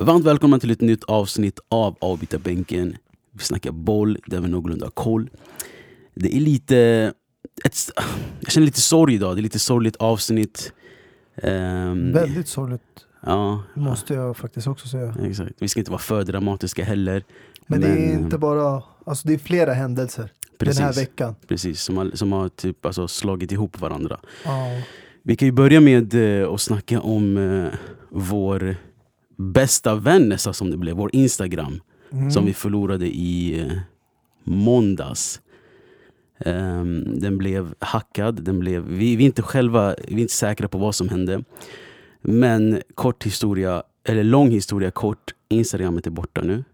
Varmt välkomna till ett nytt avsnitt av Avbytarbänken. Vi snackar boll, där vi någorlunda har koll. Det är lite... Ett, jag känner lite sorg idag, det är lite sorgligt avsnitt. Um, Väldigt sorgligt, ja, måste jag faktiskt också säga. exakt. Vi ska inte vara för dramatiska heller. Men, det är Men, inte bara, alltså det är flera händelser Precis, den här veckan. precis som har, som har typ, alltså, slagit ihop varandra. Ja. Vi kan ju börja med eh, att snacka om eh, vår bästa vän nästan som det blev, vår Instagram. Mm. som vi förlorade i eh, måndags. Ehm, den blev hackad, den blev, vi, vi är inte själva vi är inte säkra på vad som hände. Men kort historia, eller lång historia kort, Instagramet är borta nu.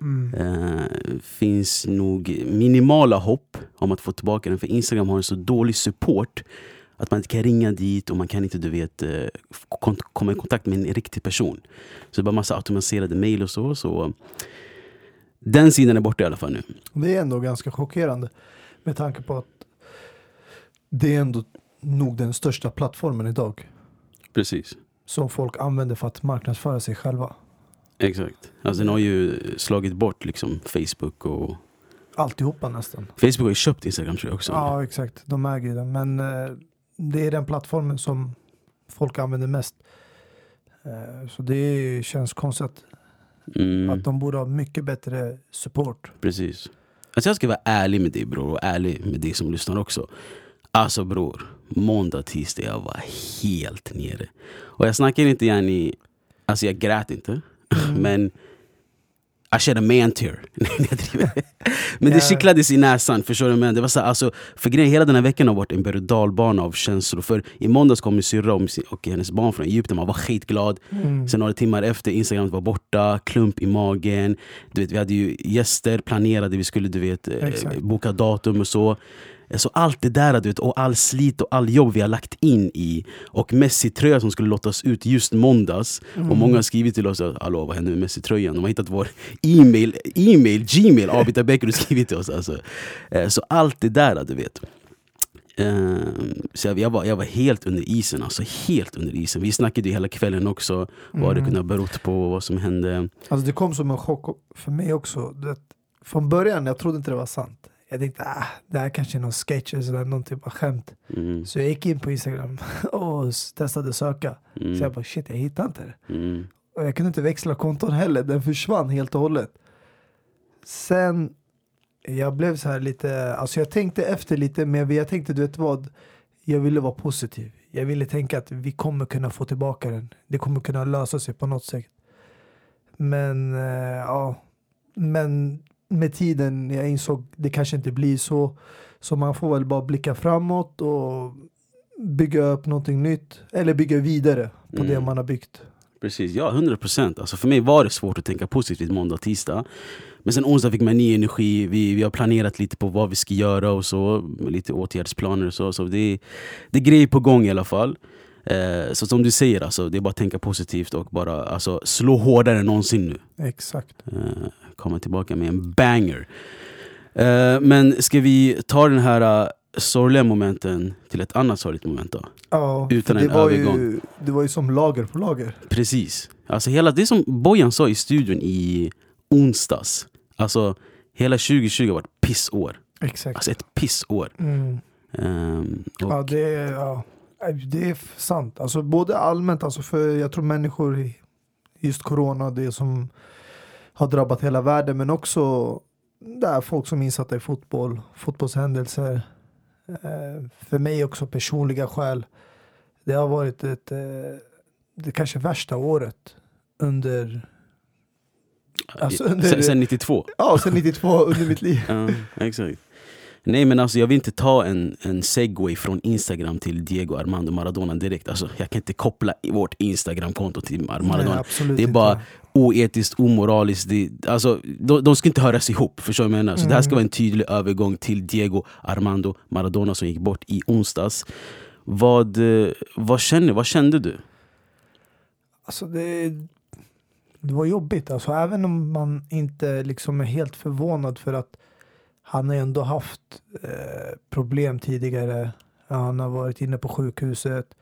Mm. Eh, finns nog minimala hopp om att få tillbaka den för Instagram har en så dålig support att man inte kan ringa dit och man kan inte du vet, eh, komma i kontakt med en riktig person. Så det är bara massa automatiserade mail och så. så den sidan är borta i alla fall nu. Det är ändå ganska chockerande med tanke på att det är ändå nog den största plattformen idag Precis. som folk använder för att marknadsföra sig själva. Exakt. Alltså den har ju slagit bort liksom Facebook och... Alltihopa nästan. Facebook har ju köpt Instagram tror jag också. Ja, exakt. De äger ju den. Men eh, det är den plattformen som folk använder mest. Eh, så det känns konstigt Mm, att de borde ha mycket bättre support. Precis. Alltså jag ska vara ärlig med dig bror och ärlig med dig som lyssnar också. Alltså bror, måndag, tisdag jag var helt nere. Och jag snackar inte gärna Alltså jag grät inte. Men I shed a man tear. Men det kittlades i näsan, förstår du? Men det var så, alltså, för grejen, hela den här veckan har varit en berg dalbana av känslor. För i måndags kom min syrra och, och hennes barn från Egypten, man var skitglad. Mm. Sen några timmar efter, Instagram var borta, klump i magen. Du vet, vi hade ju gäster planerade, vi skulle du vet, eh, Exakt. boka datum och så. Så allt det där du vet, och all slit och all jobb vi har lagt in i och Messi-tröja som skulle lottas ut just måndags och många har skrivit till oss att Hallå vad händer med Messi-tröjan? De har hittat vår e-mail, e-mail Gmail, Abita Becker har skrivit till oss alltså. Eh, Så allt det där du vet Eh, så jag, var, jag var helt under isen, alltså helt under isen. Vi snackade ju hela kvällen också vad det Mm. kunde ha berott på, vad som hände. Alltså det kom som en chock för mig också. Från början, jag trodde inte det var sant. Jag tänkte ah, det här kanske är någon sketch eller någon typ av skämt. Mm, Så jag gick in på Instagram och testade söka. mm, Så jag bara shit, jag hittar inte det. mm, Och jag kunde inte växla konton heller, den försvann helt och hållet. Sen, jag blev så här lite, alltså jag tänkte efter lite, men jag tänkte du vet vad, jag ville vara positiv. Jag ville tänka att vi kommer kunna få tillbaka den. Det kommer kunna lösa sig på något sätt. Men eh, ja, men med tiden jag insåg det kanske inte blir så. Så man får väl bara blicka framåt och bygga upp någonting nytt. Eller bygga vidare på det Mm. man har byggt. Precis, ja 100 procent. Alltså för mig var det svårt att tänka positivt måndag och tisdag. Men sen onsdag fick man ny energi, vi, vi har planerat lite på vad vi ska göra och så. Lite åtgärdsplaner och så. så det, det är grejer på gång i alla fall. Eh, så som du säger, alltså, det är bara att tänka positivt och bara alltså, slå hårdare än någonsin nu. Exakt. Eh, komma tillbaka med en banger. Eh, men ska vi ta den här sorgliga momenten till ett annat sorgligt moment då? Ja, Utan en det var, ju, övergång. det var ju som lager på lager. Precis. Alltså hela, det som Bojan sa i studion i onsdags. Alltså hela 2020 har varit pissår. Exakt. Alltså ett pissår. Mm. Och, Ja, det, ja, det är sant. Alltså, både allmänt, alltså, för jag tror människor i just corona, det som har drabbat hela världen, men också där folk som är insatta i fotboll, fotbollshändelser. Eh, för mig också personliga skäl. Det har varit ett, eh, det kanske värsta året under, alltså under- sen, sen 92. ja, sen 92 under mitt liv. Ja, exakt. Nej men alltså jag vill inte ta en, en segway från Instagram till Diego Armando Maradona direkt. Alltså, jag kan inte koppla vårt Instagram-konto till Maradona. Nej, Det är inte. bara oetiskt, omoraliskt. Det, alltså, de, de ska inte höras ihop. Förstår du vad jag menar? Så det här ska Mm. vara en tydlig övergång till Diego Armando Maradona som gick bort i onsdags. Vad, eh, vad, känner, vad kände du? Alltså det, det var jobbigt. Alltså även om man inte liksom är helt förvånad för att han har ändå haft eh, problem tidigare. Han har varit inne på sjukhuset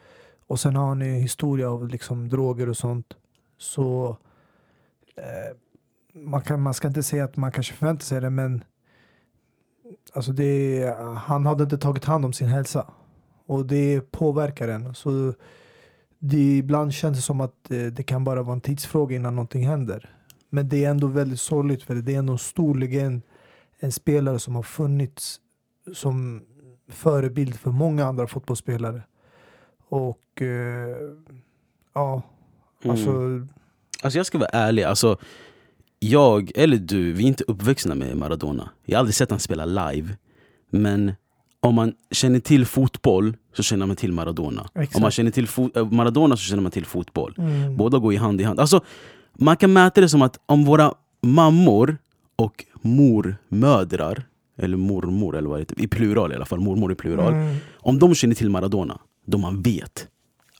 och sen har han ju en historia av liksom droger och sånt. Så eh, man, kan, man ska inte säga att man kanske förväntar sig det, men alltså det, han hade inte tagit hand om sin hälsa. Och det påverkar en. Så det, ibland känns det som att eh, det kan bara vara en tidsfråga innan någonting händer. Men det är ändå väldigt sorgligt för det är ändå en stor legend. En spelare som har funnits som förebild för många andra fotbollsspelare. Och eh, ja, alltså... Mm. Alltså jag ska vara ärlig, alltså jag eller du, vi är inte uppvuxna med Maradona. Jag har aldrig sett honom spela live. Men om man känner till fotboll så känner man till Maradona. Exakt. Om man känner till äh, Maradona så känner man till fotboll. Mm. Båda går i hand i hand. Alltså, man kan mäta det som att om våra mammor och mormödrar, eller mormor eller vad det i plural i alla fall, mormor i plural. Mm. Om de känner till Maradona, då man vet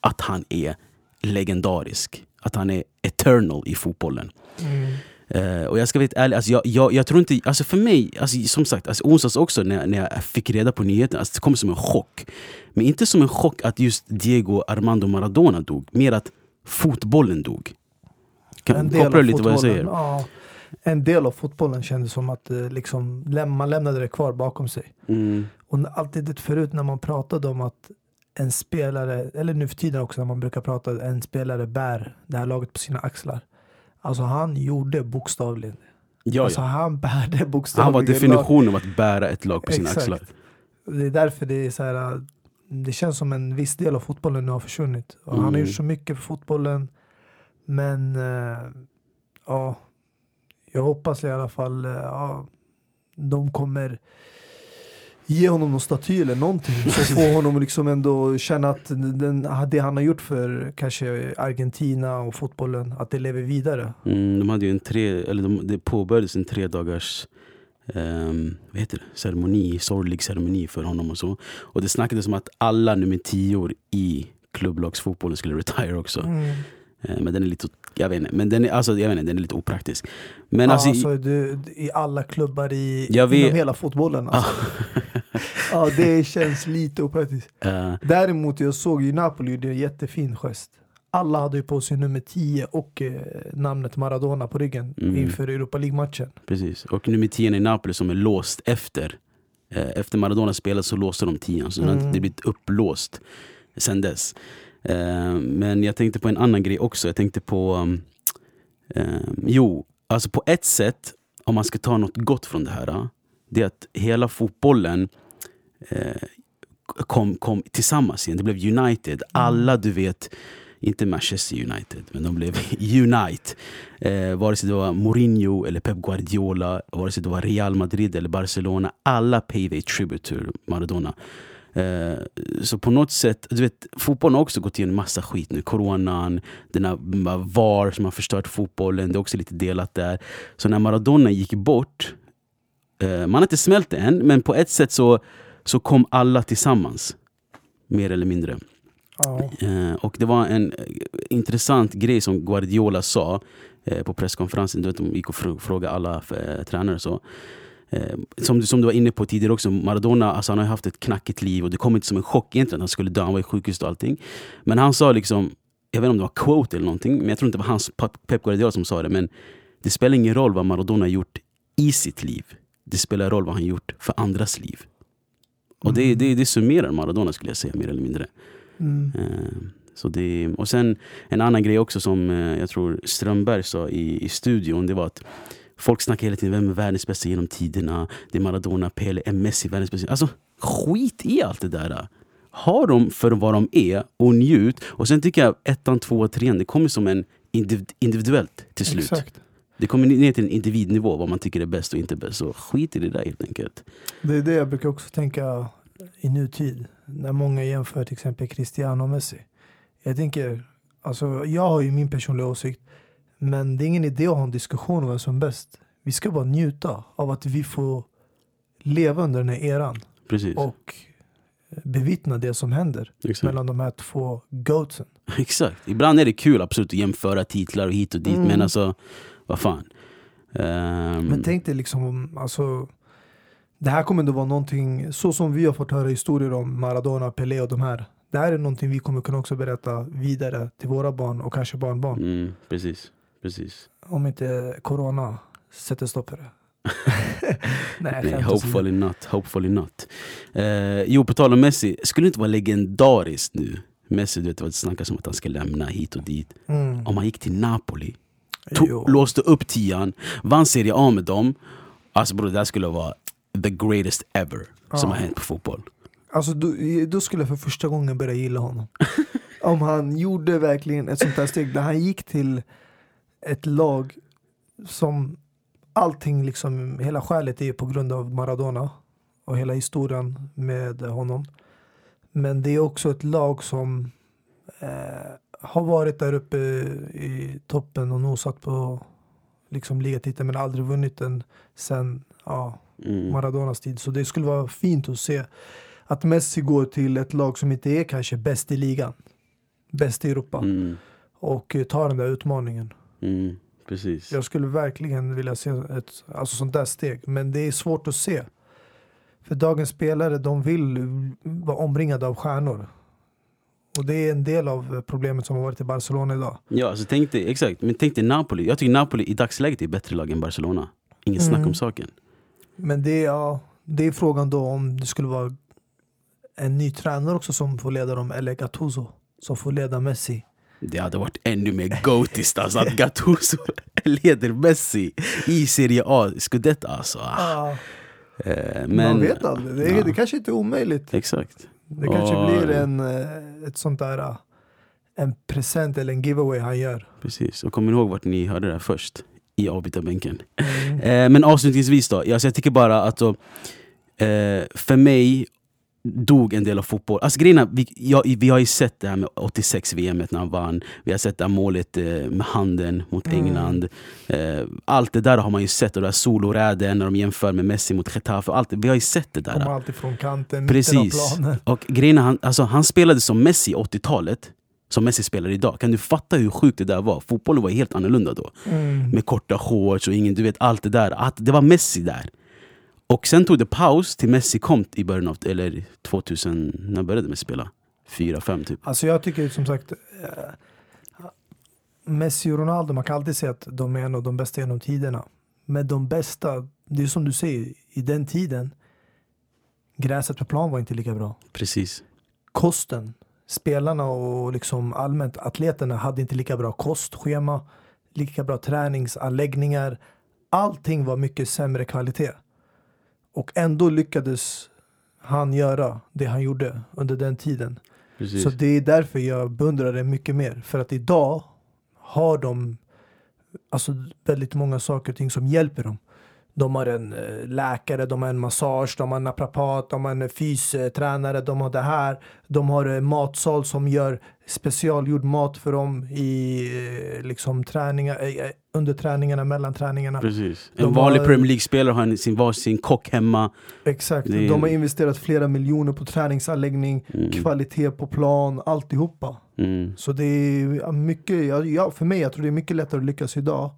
att han är legendarisk. Att han är eternal i fotbollen. Mm. Uh, och jag ska vara ärlig, alltså jag, jag, jag, tror inte, alltså för mig, alltså som sagt, alltså onsdags också när, när jag fick reda på nyheten, alltså det kom som en chock. Men inte som en chock att just Diego Armando Maradona dog, mer att fotbollen dog. Kan, du lite vad jag säger? Ja, en del av fotbollen kändes som att eh, liksom, man lämnade det kvar bakom sig. Mm, Och alltid det förut när man pratade om att en spelare, eller nu för tiden också när man brukar prata att en spelare bär det här laget på sina axlar. Alltså han gjorde bokstavligen. ja, Alltså ja. han bärde Han bokstavligen. var lag. definitionen av att bära ett lag på sina Exakt. axlar. Det är därför det är så här. Det känns som en viss del av fotbollen nu har försvunnit. Och Han har Mm. gjort så mycket för fotbollen. Men eh, ja, jag hoppas i alla fall eh, ja, de kommer ge honom någon staty eller någonting. Så får honom liksom ändå känna att den, det han har gjort för kanske Argentina och fotbollen, att det lever vidare. Mm, de hade ju en tre, eller de, det påbörjades en tre dagars um, vad heter det? ceremoni, sorglig ceremoni för honom och så. Och det snackades om att alla nummer tio i klubblagsfotbollen skulle retire också. Mm. Eh, Men den är lite, jag vet inte, men den är, alltså, jag vet inte, den är lite opraktisk. Men ja, alltså, alltså, det, I alla klubbar i Jag vet- inom hela fotbollen. Alltså. ja, det känns lite opraktiskt. eh, Däremot jag såg ju Napoli gjorde en jättefin gest. Alla hade ju på sig nummer 10 och eh, namnet Maradona på ryggen Mm. inför Europa League-matchen. precis. Och nummer 10 i Napoli som är låst efter. Eh, efter Maradona spelade så låste de 10 så Mm. det har blivit upplåst sen dess. Eh, men jag tänkte på en annan grej också. Jag tänkte på, um, eh, jo, alltså på ett sätt, om man ska ta något gott från det här, eh, det är att hela fotbollen kom, kom tillsammans igen. Det blev United. Alla, du vet, inte Manchester United, men de blev Unite. Eh, vare sig det var Mourinho eller Pep Guardiola, vare sig det var Real Madrid eller Barcelona. Alla pay a tribute to Maradona. Eh, så på något sätt, du vet, fotbollen har också gått igenom massa skit nu. Coronan, den här VAR som har förstört fotbollen, det är också lite delat där. Så när Maradona gick bort, eh, man har inte smält det än, men på ett sätt så, så kom alla tillsammans. Mer eller mindre. Eh, och det var en intressant grej som Guardiola sa på presskonferensen. Du vet, de gick och frå- frågade alla tränare. Så. Eh, som, du- som du var inne på tidigare också, Maradona alltså, han har haft ett knackigt liv och det kom inte som en chock egentligen att han skulle dö. Han var i sjukhus och allting. Men han sa liksom, jag vet inte om det var quote eller någonting, men jag tror inte det var hans Pep Guardiola som sa det. Men det spelar ingen roll vad Maradona gjort i sitt liv. Det spelar roll vad han gjort för andras liv. Och det, det, det summerar Maradona skulle jag säga mer eller mindre. Mm. Eh, Så det, och sen en annan grej också som eh, jag tror Strömberg sa i, i studion, det var att folk snackar hela tiden vem är världens bästa genom tiderna, det är Maradona, Pele, är Messi världens bästa? Alltså skit i allt det där. Ha dem för vad de är och njut. Och sen tycker jag ettan, tvåan, trean, det kommer som en indiv- individuellt till slut. Exakt. Det kommer ner till en individnivå vad man tycker är bäst och inte bäst. Så skit i det där helt enkelt. Det är det jag brukar också tänka i nutid. När många jämför till exempel Cristiano och Messi. Jag tänker, alltså jag har ju min personliga åsikt. Men det är ingen idé att ha en diskussion om vem som är bäst. Vi ska bara njuta av att vi får leva under den här eran. Precis. Och bevittna det som händer Exakt. mellan de här två goatsen. Exakt. Ibland är det kul absolut att jämföra titlar och hit och dit. Mm. Men alltså, vad fan. Ehm, Men tänk dig liksom, om, alltså, det här kommer ändå vara någonting, så som vi har fått höra historier om Maradona, Pelé och de här. Det här är någonting vi kommer kunna också berätta vidare till våra barn och kanske barnbarn. mm, precis. Precis. Om inte corona sätter stopp för det. Nej, Nej, hopefully not. Hopefully not. Eh, jo, på tal om Messi. Skulle det inte vara legendariskt nu? Messi, du vet det snackas om att han ska lämna hit och dit. Mm. Om han gick till Napoli, tog, låste upp tian, vann Serie A med dem. Alltså bror, det där skulle vara the greatest ever som Ja. har hänt på fotboll. Alltså, då, då skulle jag för första gången börja gilla honom. Om han gjorde verkligen ett sånt här steg där han gick till ett lag som allting, liksom, hela skälet är på grund av Maradona och hela historien med honom. Men det är också ett lag som eh, har varit där uppe i toppen och nosat på liksom ligatiteln men aldrig vunnit den sen ja, Mm. Maradonas tid. Så det skulle vara fint att se att Messi går till ett lag som inte är kanske bäst i ligan. Bäst i Europa. Mm. Och tar den där utmaningen. Mm. Precis. Jag skulle verkligen vilja se ett alltså sånt där steg. Men det är svårt att se. För dagens spelare de vill vara omringade av stjärnor. Och det är en del av problemet som har varit i Barcelona idag. Ja, alltså tänk dig, exakt. Men tänk dig Napoli. Jag tycker Napoli i dagsläget är bättre lag än Barcelona. Inget snack Mm. om saken. Men det är, ja, det är frågan då om det skulle vara en ny tränare också som får leda dem. Eller Gattuso som får leda Messi. Det hade varit ännu mer goatiskt alltså att Gattuso leder Messi i Serie A. Scudetto alltså. Ah. Men, Man vet aldrig. Det, är, ja. det kanske inte är omöjligt. Exakt. Det kanske Ja. blir en, eh, ett sånt där eh, en present eller en giveaway han gör. Precis. Och kommer ni ihåg vart ni hörde det här först? I avbytarbänken. Mm. Men avslutningsvis då. Alltså jag tycker bara att då, för mig dog en del av fotboll. Alltså grejen är, vi, ja, vi har ju sett det här med 86 VM när han vann. Vi har sett det här målet eh, med handen mot Mm. England. Eh, allt det där har man ju sett. Och det här soloräden när de jämför med Messi mot Getafe. Allt, vi har ju sett det där. Kommer alltid från kanten, Precis. Och grejen är, han, alltså, han spelade som Messi i 80-talet. Som Messi spelar idag. Kan du fatta hur sjukt det där var? Fotbollen var helt annorlunda då. Mm. Med korta shorts och ingen, du vet allt det där. Att det var Messi där. Och sen tog det paus till Messi kom i början av, eller 2000, när började Messi spela? 4-5 typ. Alltså jag tycker som sagt eh, Messi och Ronaldo, man kan alltid säga att de är en av de bästa genom tiderna. Men de bästa, det är som du säger, i den tiden gräset på plan var inte lika bra. Precis. Kosten, spelarna och liksom allmänt atleterna hade inte lika bra kostschema, lika bra träningsanläggningar. Allting var mycket sämre kvalitet. Och ändå lyckades han göra det han gjorde under den tiden. Precis. Så det är därför jag beundrar det mycket mer. För att idag har de alltså, väldigt många saker och ting som hjälper dem. De har en eh, läkare, de har en massage, de har en naprapat, de har en fystränare, de har det här. De har en matsal som gör specialgjord mat för dem i eh, liksom träningar, eh, eh, under träningarna, mellan träningarna. Precis. De En vanlig har- Premier League-spelare har sin varsin kock hemma. Exakt. Är- De har investerat flera miljoner på träningsanläggning, Mm. kvalitet på plan, alltihopa. Mm. Så det är mycket, ja, för mig jag tror det är mycket lättare att lyckas idag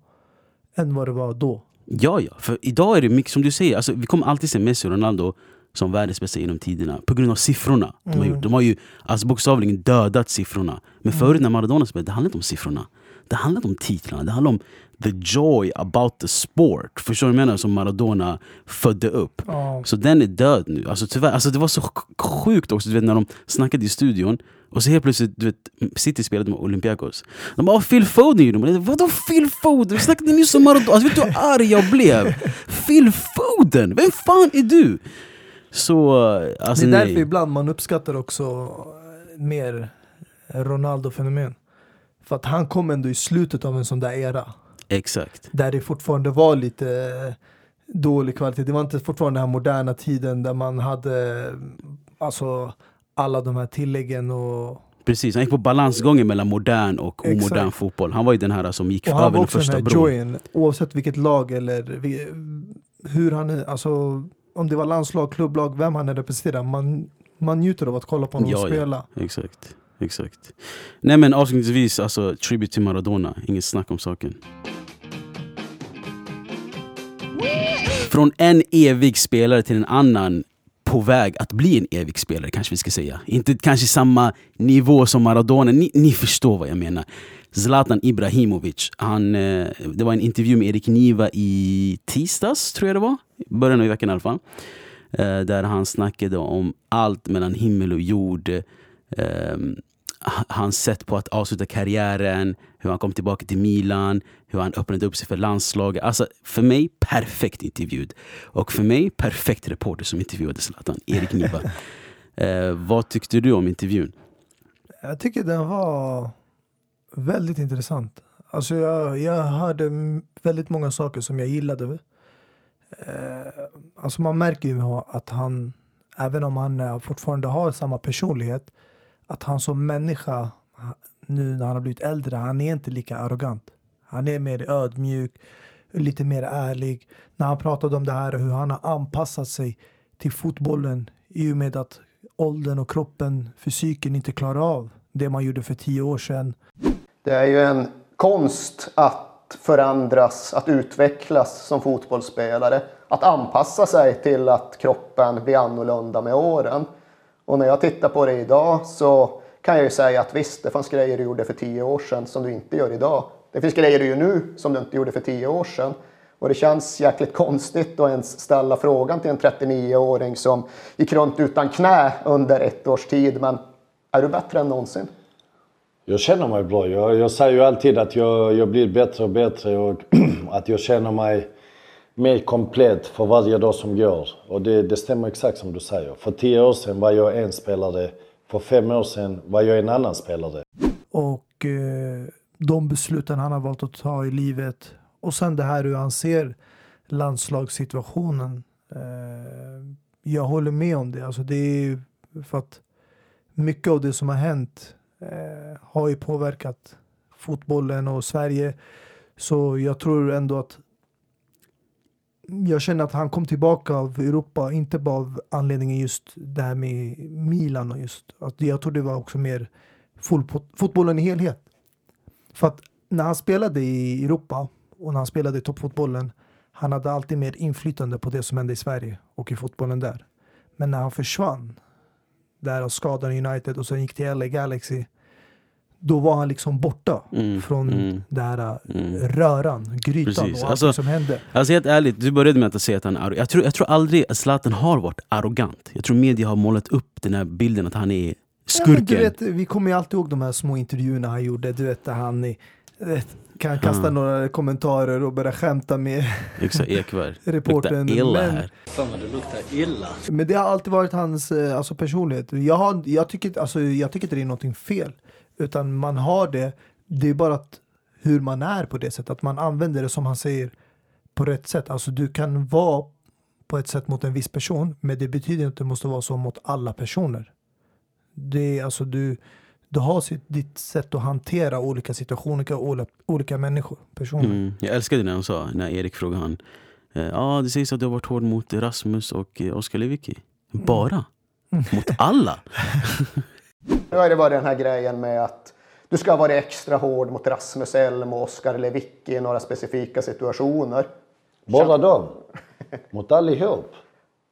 än vad det var då. Ja, ja. För idag är det mycket som du säger. Alltså, vi kommer alltid se Messi och Ronaldo som världens bästa genom tiderna. På grund av siffrorna de har Mm. gjort. De har ju alltså, bokstavligen dödat siffrorna. Men förut när Maradona spelade, det handlade inte om siffrorna. Det handlade om titlarna. Det handlade om the joy about the sport. Förstår du vad jag menar? Som Maradona födde upp. Ja. Så den är död nu. Alltså, tyvärr, alltså, det var så sj- sjukt också du vet, när de snackade i studion. Och så helt plötsligt, du vet, City spelade med Olympiakos. De bara "Ah, “Phil Foden gjorde mål”. Vadå Phil Foden? Vi snackade nyss om Maradona. Alltså, vet du hur arg jag blev? Phil Foden! Vem fan är du? Så, alltså det är därför nej. ibland man uppskattar också mer Ronaldo-fenomen. För att han kom ändå i slutet av en sån där era. Exakt. Där det fortfarande var lite dålig kvalitet. Det var inte fortfarande den här moderna tiden där man hade alltså alla de här tilläggen och Precis, han gick på balansgången mellan modern och Exakt. omodern fotboll. Han var ju den här som gick Och han över var den också den första här bron. joyen, oavsett vilket lag eller hur han är, alltså om det var landslag, klubblag, vem han är representerar. Man, man njuter av att kolla på honom Ja, ja. spela. Exakt. Exakt. Nej men avslutningsvis, alltså tribute till Maradona. Inget snack om saken. Från en evig spelare till en annan på väg att bli en evig spelare kanske vi ska säga. Inte kanske samma nivå som Maradona, ni, ni förstår vad jag menar. Zlatan Ibrahimovic. Han, eh, det var en intervju med Erik Niva i tisdags, tror jag det var. Början av veckan i alla fall. Eh, där han snackade om allt mellan himmel och jord. Eh, hans sätt på att avsluta karriären, hur han kom tillbaka till Milan, hur han öppnade upp sig för landslaget. Alltså för mig perfekt intervjuad. Och för mig perfekt reporter som intervjuade Zlatan, Erik Niva. eh, vad tyckte du om intervjun? Jag tycker den var väldigt intressant. Alltså jag, jag hörde väldigt många saker som jag gillade. Eh, alltså man märker ju att han, även om han fortfarande har samma personlighet, att han som människa, nu när han har blivit äldre, han är inte lika arrogant. Han är mer ödmjuk, lite mer ärlig. När han pratade om det här hur han har anpassat sig till fotbollen i och med att åldern och kroppen, fysiken inte klarar av det man gjorde för tio år sedan. Det är ju en konst att förändras, att utvecklas som fotbollsspelare. Att anpassa sig till att kroppen blir annorlunda med åren. Och när jag tittar på det idag så kan jag ju säga att visst, det fanns grejer du gjorde för tio år sedan som du inte gör idag. Det finns grejer du gör nu som du inte gjorde för tio år sedan. Och det känns jäkligt konstigt att ens ställa frågan till en 39-åring som gick runt utan knä under ett års tid. Men är du bättre än någonsin? Jag känner mig bra. Jag, jag säger ju alltid att jag, jag blir bättre och bättre och att jag känner mig mer komplett för varje dag som går. Och det, det stämmer exakt som du säger. För tio år sedan var jag en spelare. För fem år sedan var jag en annan spelare. Och eh, de besluten han har valt att ta i livet. Och sen det här hur han ser landslagssituationen. Eh, jag håller med om det. Alltså det är för att mycket av det som har hänt eh, har ju påverkat fotbollen och Sverige. Så jag tror ändå att jag känner att han kom tillbaka av Europa, inte bara av anledningen just det här med Milan och just att jag tror det var också mer fotbollen i helhet. För att när han spelade i Europa och när han spelade i toppfotbollen, han hade alltid mer inflytande på det som hände i Sverige och i fotbollen där. Men när han försvann där och skadade United och sen gick till LA Galaxy då var han liksom borta mm, från mm, den här mm. röran, grytan Precis. och allt alltså, som hände. Alltså helt ärligt, du började med att säga att han är. Jag tror, jag tror aldrig att Zlatan har varit arrogant. Jag tror media har målat upp den här bilden att han är skurken. Ja, du vet, vi kommer ju alltid ihåg de här små intervjuerna han gjorde, du vet han kan kasta några kommentarer och börja skämta med Exakt, Ekberg. reportern. Luktar illa här. Fan vad det luktar illa. Men det har alltid varit hans eh, alltså, personlighet. Jag, har, jag, tycker, alltså, jag tycker inte det är någonting fel. Utan man har det. Det är bara att hur man är på det sättet. Att man använder det som han säger på rätt sätt. Alltså du kan vara på ett sätt mot en viss person. Men det betyder inte att det måste vara så mot alla personer. Det är alltså du, du har sitt, ditt sätt att hantera olika situationer, olika, olika människor, personer. Mm, jag älskade när han sa, när Erik frågade han. Ja, eh, ah, det sägs att du har varit hård mot Rasmus och eh, Oskar Lewicki. Bara? Mm. Mot alla? Nu har det varit den här grejen med att du ska ha varit extra hård mot Rasmus Elm och Oskar Lewicki i några specifika situationer. Bara dem? Mot allihop?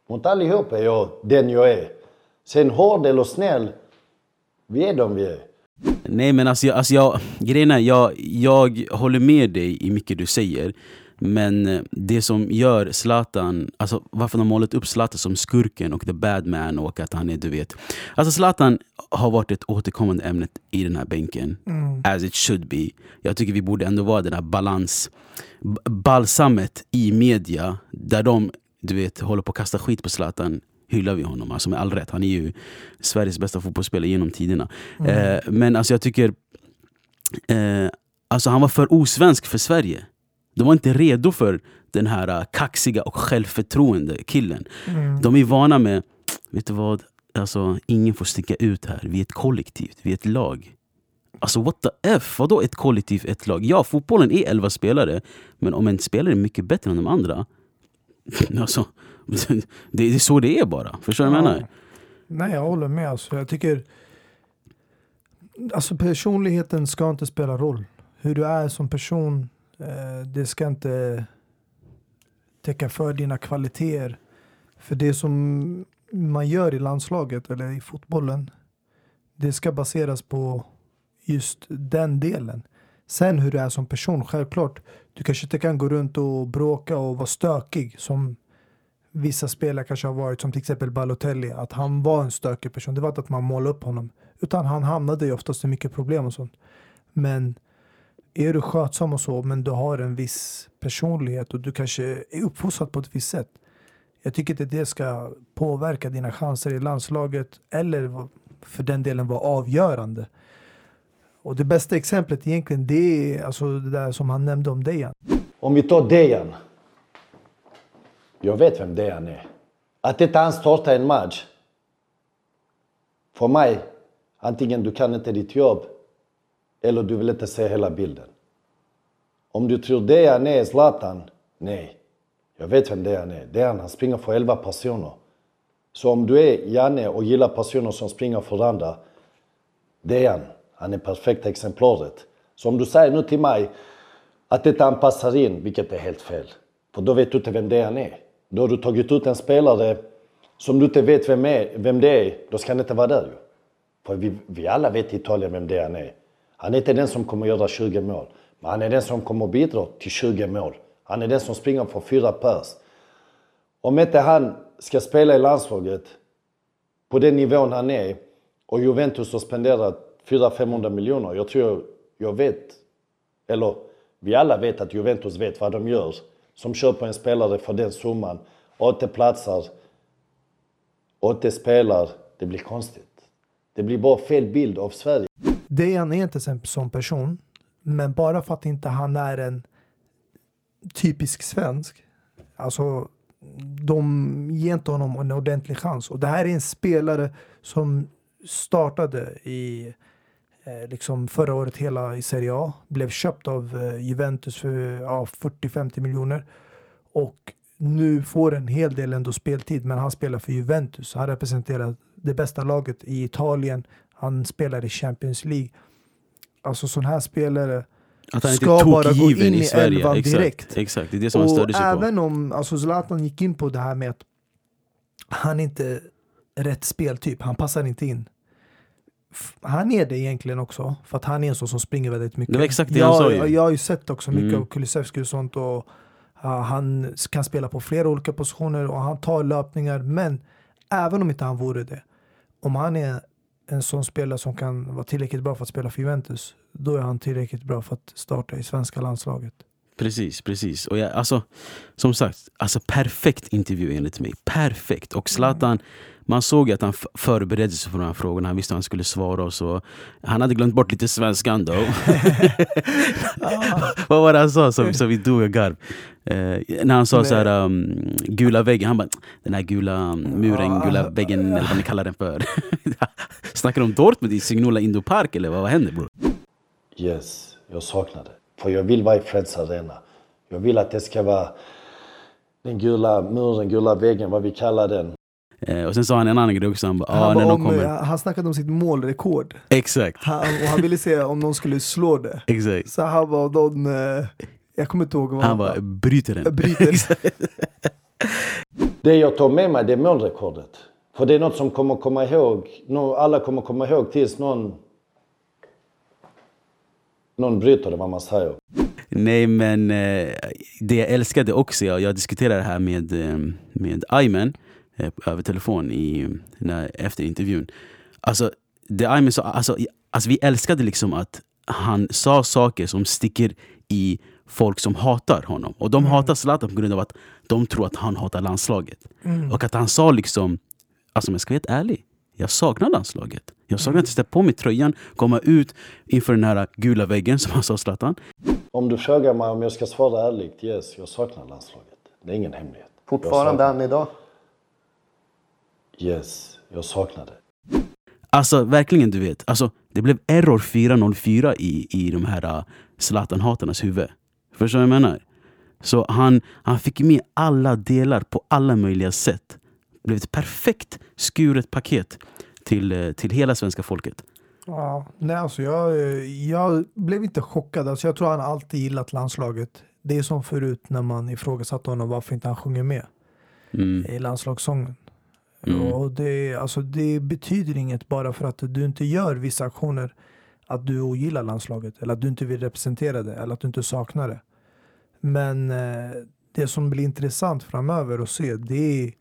Mot allihop är jag den jag är. Sen hård eller snäll, vi är de vi är. Nej men alltså, jag, alltså jag, grejen är, jag, jag håller med dig i mycket du säger. Men eh, det som gör Zlatan, alltså varför de har målat upp Zlatan som skurken och the bad man och att han är, du vet. Alltså Zlatan har varit ett återkommande ämne i den här bänken. Mm. As it should be. Jag tycker vi borde ändå vara den här balans, balsamet i media där de du vet, håller på att kasta skit på Zlatan hyllar vi honom, alltså med all rätt. Han är ju Sveriges bästa fotbollsspelare genom tiderna. Mm. Eh, men alltså jag tycker, eh, alltså han var för osvensk för Sverige. De var inte redo för den här äh, kaxiga och självförtroende killen. Mm. De är vana med, vet du vad? Alltså, ingen får sticka ut här. Vi är ett kollektiv, vi är ett lag. Alltså what the F? Vadå ett kollektiv, ett lag? Ja, fotbollen är elva spelare. Men om en spelare är mycket bättre än de andra. Alltså, det, är så det är bara. Förstår du vad jag menar? Nej, jag håller med. Alltså, jag tycker... Alltså personligheten ska inte spela roll. Hur du är som person Eh, det ska inte täcka för dina kvaliteter. För det som man gör i landslaget eller i fotbollen, det ska baseras på just den delen. Sen hur du är som person, självklart. Du kanske inte kan gå runt och bråka och vara stökig som vissa spelare kanske har varit, som till exempel Balotelli. Att han var en stökig person. Det var inte att man målade upp honom. Utan han hamnade ju oftast i mycket problem och sånt. Men är du skötsam och så, men du har en viss personlighet och du kanske är uppfostrad på ett visst sätt. Jag tycker inte det ska påverka dina chanser i landslaget eller för den delen vara avgörande. Och det bästa exemplet egentligen det är alltså det där som han nämnde om Dejan. Om vi tar Dejan. Jag vet vem Dejan är. Att inte han startar en match. För mig, antingen du kan inte ditt jobb eller du vill inte se hela bilden. Om du tror Dejan är Zlatan, nej. Jag vet vem Dejan är. Dejan han springer för 11 personer. Så om du är Janne och gillar personer som springer för andra, Dejan, han är perfekta exemplaret. Så om du säger nu till mig att detta han passar in, vilket är helt fel. För då vet du inte vem Dejan är. Då har du tagit ut en spelare som du inte vet vem, är, vem det är, då ska han inte vara där ju. För vi, vi alla vet i Italien vem det är. Han är inte den som kommer göra 20 mål. Men han är den som kommer bidra till 20 mål. Han är den som springer för fyra pers. Om inte han ska spela i landslaget på den nivån han är och Juventus har spenderat 400-500 miljoner. Jag tror jag vet, eller vi alla vet att Juventus vet vad de gör. Som köper en spelare för den summan och inte platsar och spelar. Det blir konstigt. Det blir bara fel bild av Sverige. Dejan är inte en sån person. Men bara för att inte han är en typisk svensk. Alltså, de ger inte honom en ordentlig chans. Och det här är en spelare som startade i eh, liksom förra året hela i Serie A. Blev köpt av eh, Juventus för ja, 40-50 miljoner. Och nu får en hel del ändå speltid, men han spelar för Juventus. Han representerar det bästa laget i Italien. Han spelar i Champions League. Alltså sån här spelare han ska bara gå in i i elvan direkt. exakt, det är det som han Och störde sig på. även om alltså Zlatan gick in på det här med att han inte är rätt speltyp, han passar inte in. Han är det egentligen också, för att han är en sån som springer väldigt mycket. Det var exakt det jag, han sa ju. Jag, jag har ju sett också mycket Mm. av Kulusevski och sånt och ja, han kan spela på flera olika positioner och han tar löpningar. Men även om inte han vore det, om han är en sån spelare som kan vara tillräckligt bra för att spela för Juventus, då är han tillräckligt bra för att starta i svenska landslaget. Precis, precis. Och jag, alltså, som sagt, alltså perfekt intervju enligt mig. Perfekt. Och Zlatan, man såg att han förberedde sig för de här frågorna. Han visste att han skulle svara och så. Han hade glömt bort lite svenskan då. Vad var det han sa som, som vi dog av garv? Eh, när han sa så här, um, gula väggen, han bara den här gula um, muren, gula väggen eller vad ni kallar den för. Snackar de om Dortmund i Signola Indo Park eller vad, vad händer bror? Yes, jag saknar det. För jag vill vara i Friends Arena. Jag vill att det ska vara den gula muren, gula väggen, vad vi kallar den. Eh, och sen sa han en annan grej också, han bara, ah, Han, när var de om, kommer. han snackade om sitt målrekord. Exakt, Han, och han ville se om någon skulle slå det. exakt. Så han var de, eh, jag kommer inte ihåg vad Han bara, bryter den. bryter. Det jag tar med mig det är målrekordet. För det är något som kommer komma ihåg, alla kommer komma ihåg tills någon någon bryter det, vad man säger. Nej men eh, det jag älskade också, jag, jag diskuterade det här med, eh, med Ayman eh, över telefon i, när, efter intervjun. Alltså, det Ayman sa, alltså, alltså vi älskade liksom att han sa saker som sticker i folk som hatar honom. Och de hatar Zlatan på grund av att de tror att han hatar landslaget. Och att han sa liksom, alltså om jag ska vara helt ärlig, jag saknar landslaget. Jag saknar att sätta på mig tröjan, komma ut inför den här gula väggen som han sa Zlatan. Om du frågar mig om jag ska svara ärligt, yes, jag saknar landslaget. Det är ingen hemlighet. Fortfarande än idag. Yes, jag saknar det. Alltså verkligen du vet, alltså, det blev error 404 i, i de här uh, Zlatan-hatarnas huvud. Förstår du vad jag menar? Så han, han fick med alla delar på alla möjliga sätt. Det blev ett perfekt skuret paket till, eh, till hela svenska folket. Ja, nej, alltså jag, jag blev inte chockad. Alltså jag tror han alltid gillat landslaget. Det är som förut när man ifrågasatte honom varför inte han sjunger med Mm. i landslagssången. Mm. Och det, alltså det betyder inget bara för att du inte gör vissa aktioner. att du ogillar landslaget eller att du inte vill representera det eller att du inte saknar det. Men eh, det som blir intressant framöver att se det är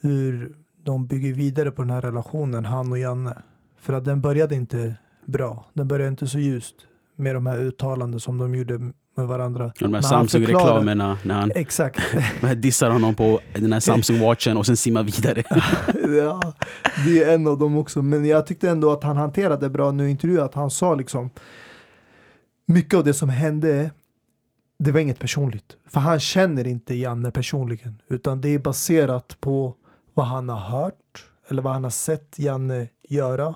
hur de bygger vidare på den här relationen, han och Janne. För att den började inte bra. Den började inte så ljust med de här uttalanden som de gjorde med varandra. De här Samsung-reklamerna när han Exakt. dissar honom på den här Samsung-watchen och sen simmar vidare. ja, det är en av dem också. Men jag tyckte ändå att han hanterade bra nu i intervjun. Att han sa liksom mycket av det som hände det var inget personligt. För han känner inte Janne personligen. Utan det är baserat på vad han har hört eller vad han har sett Janne göra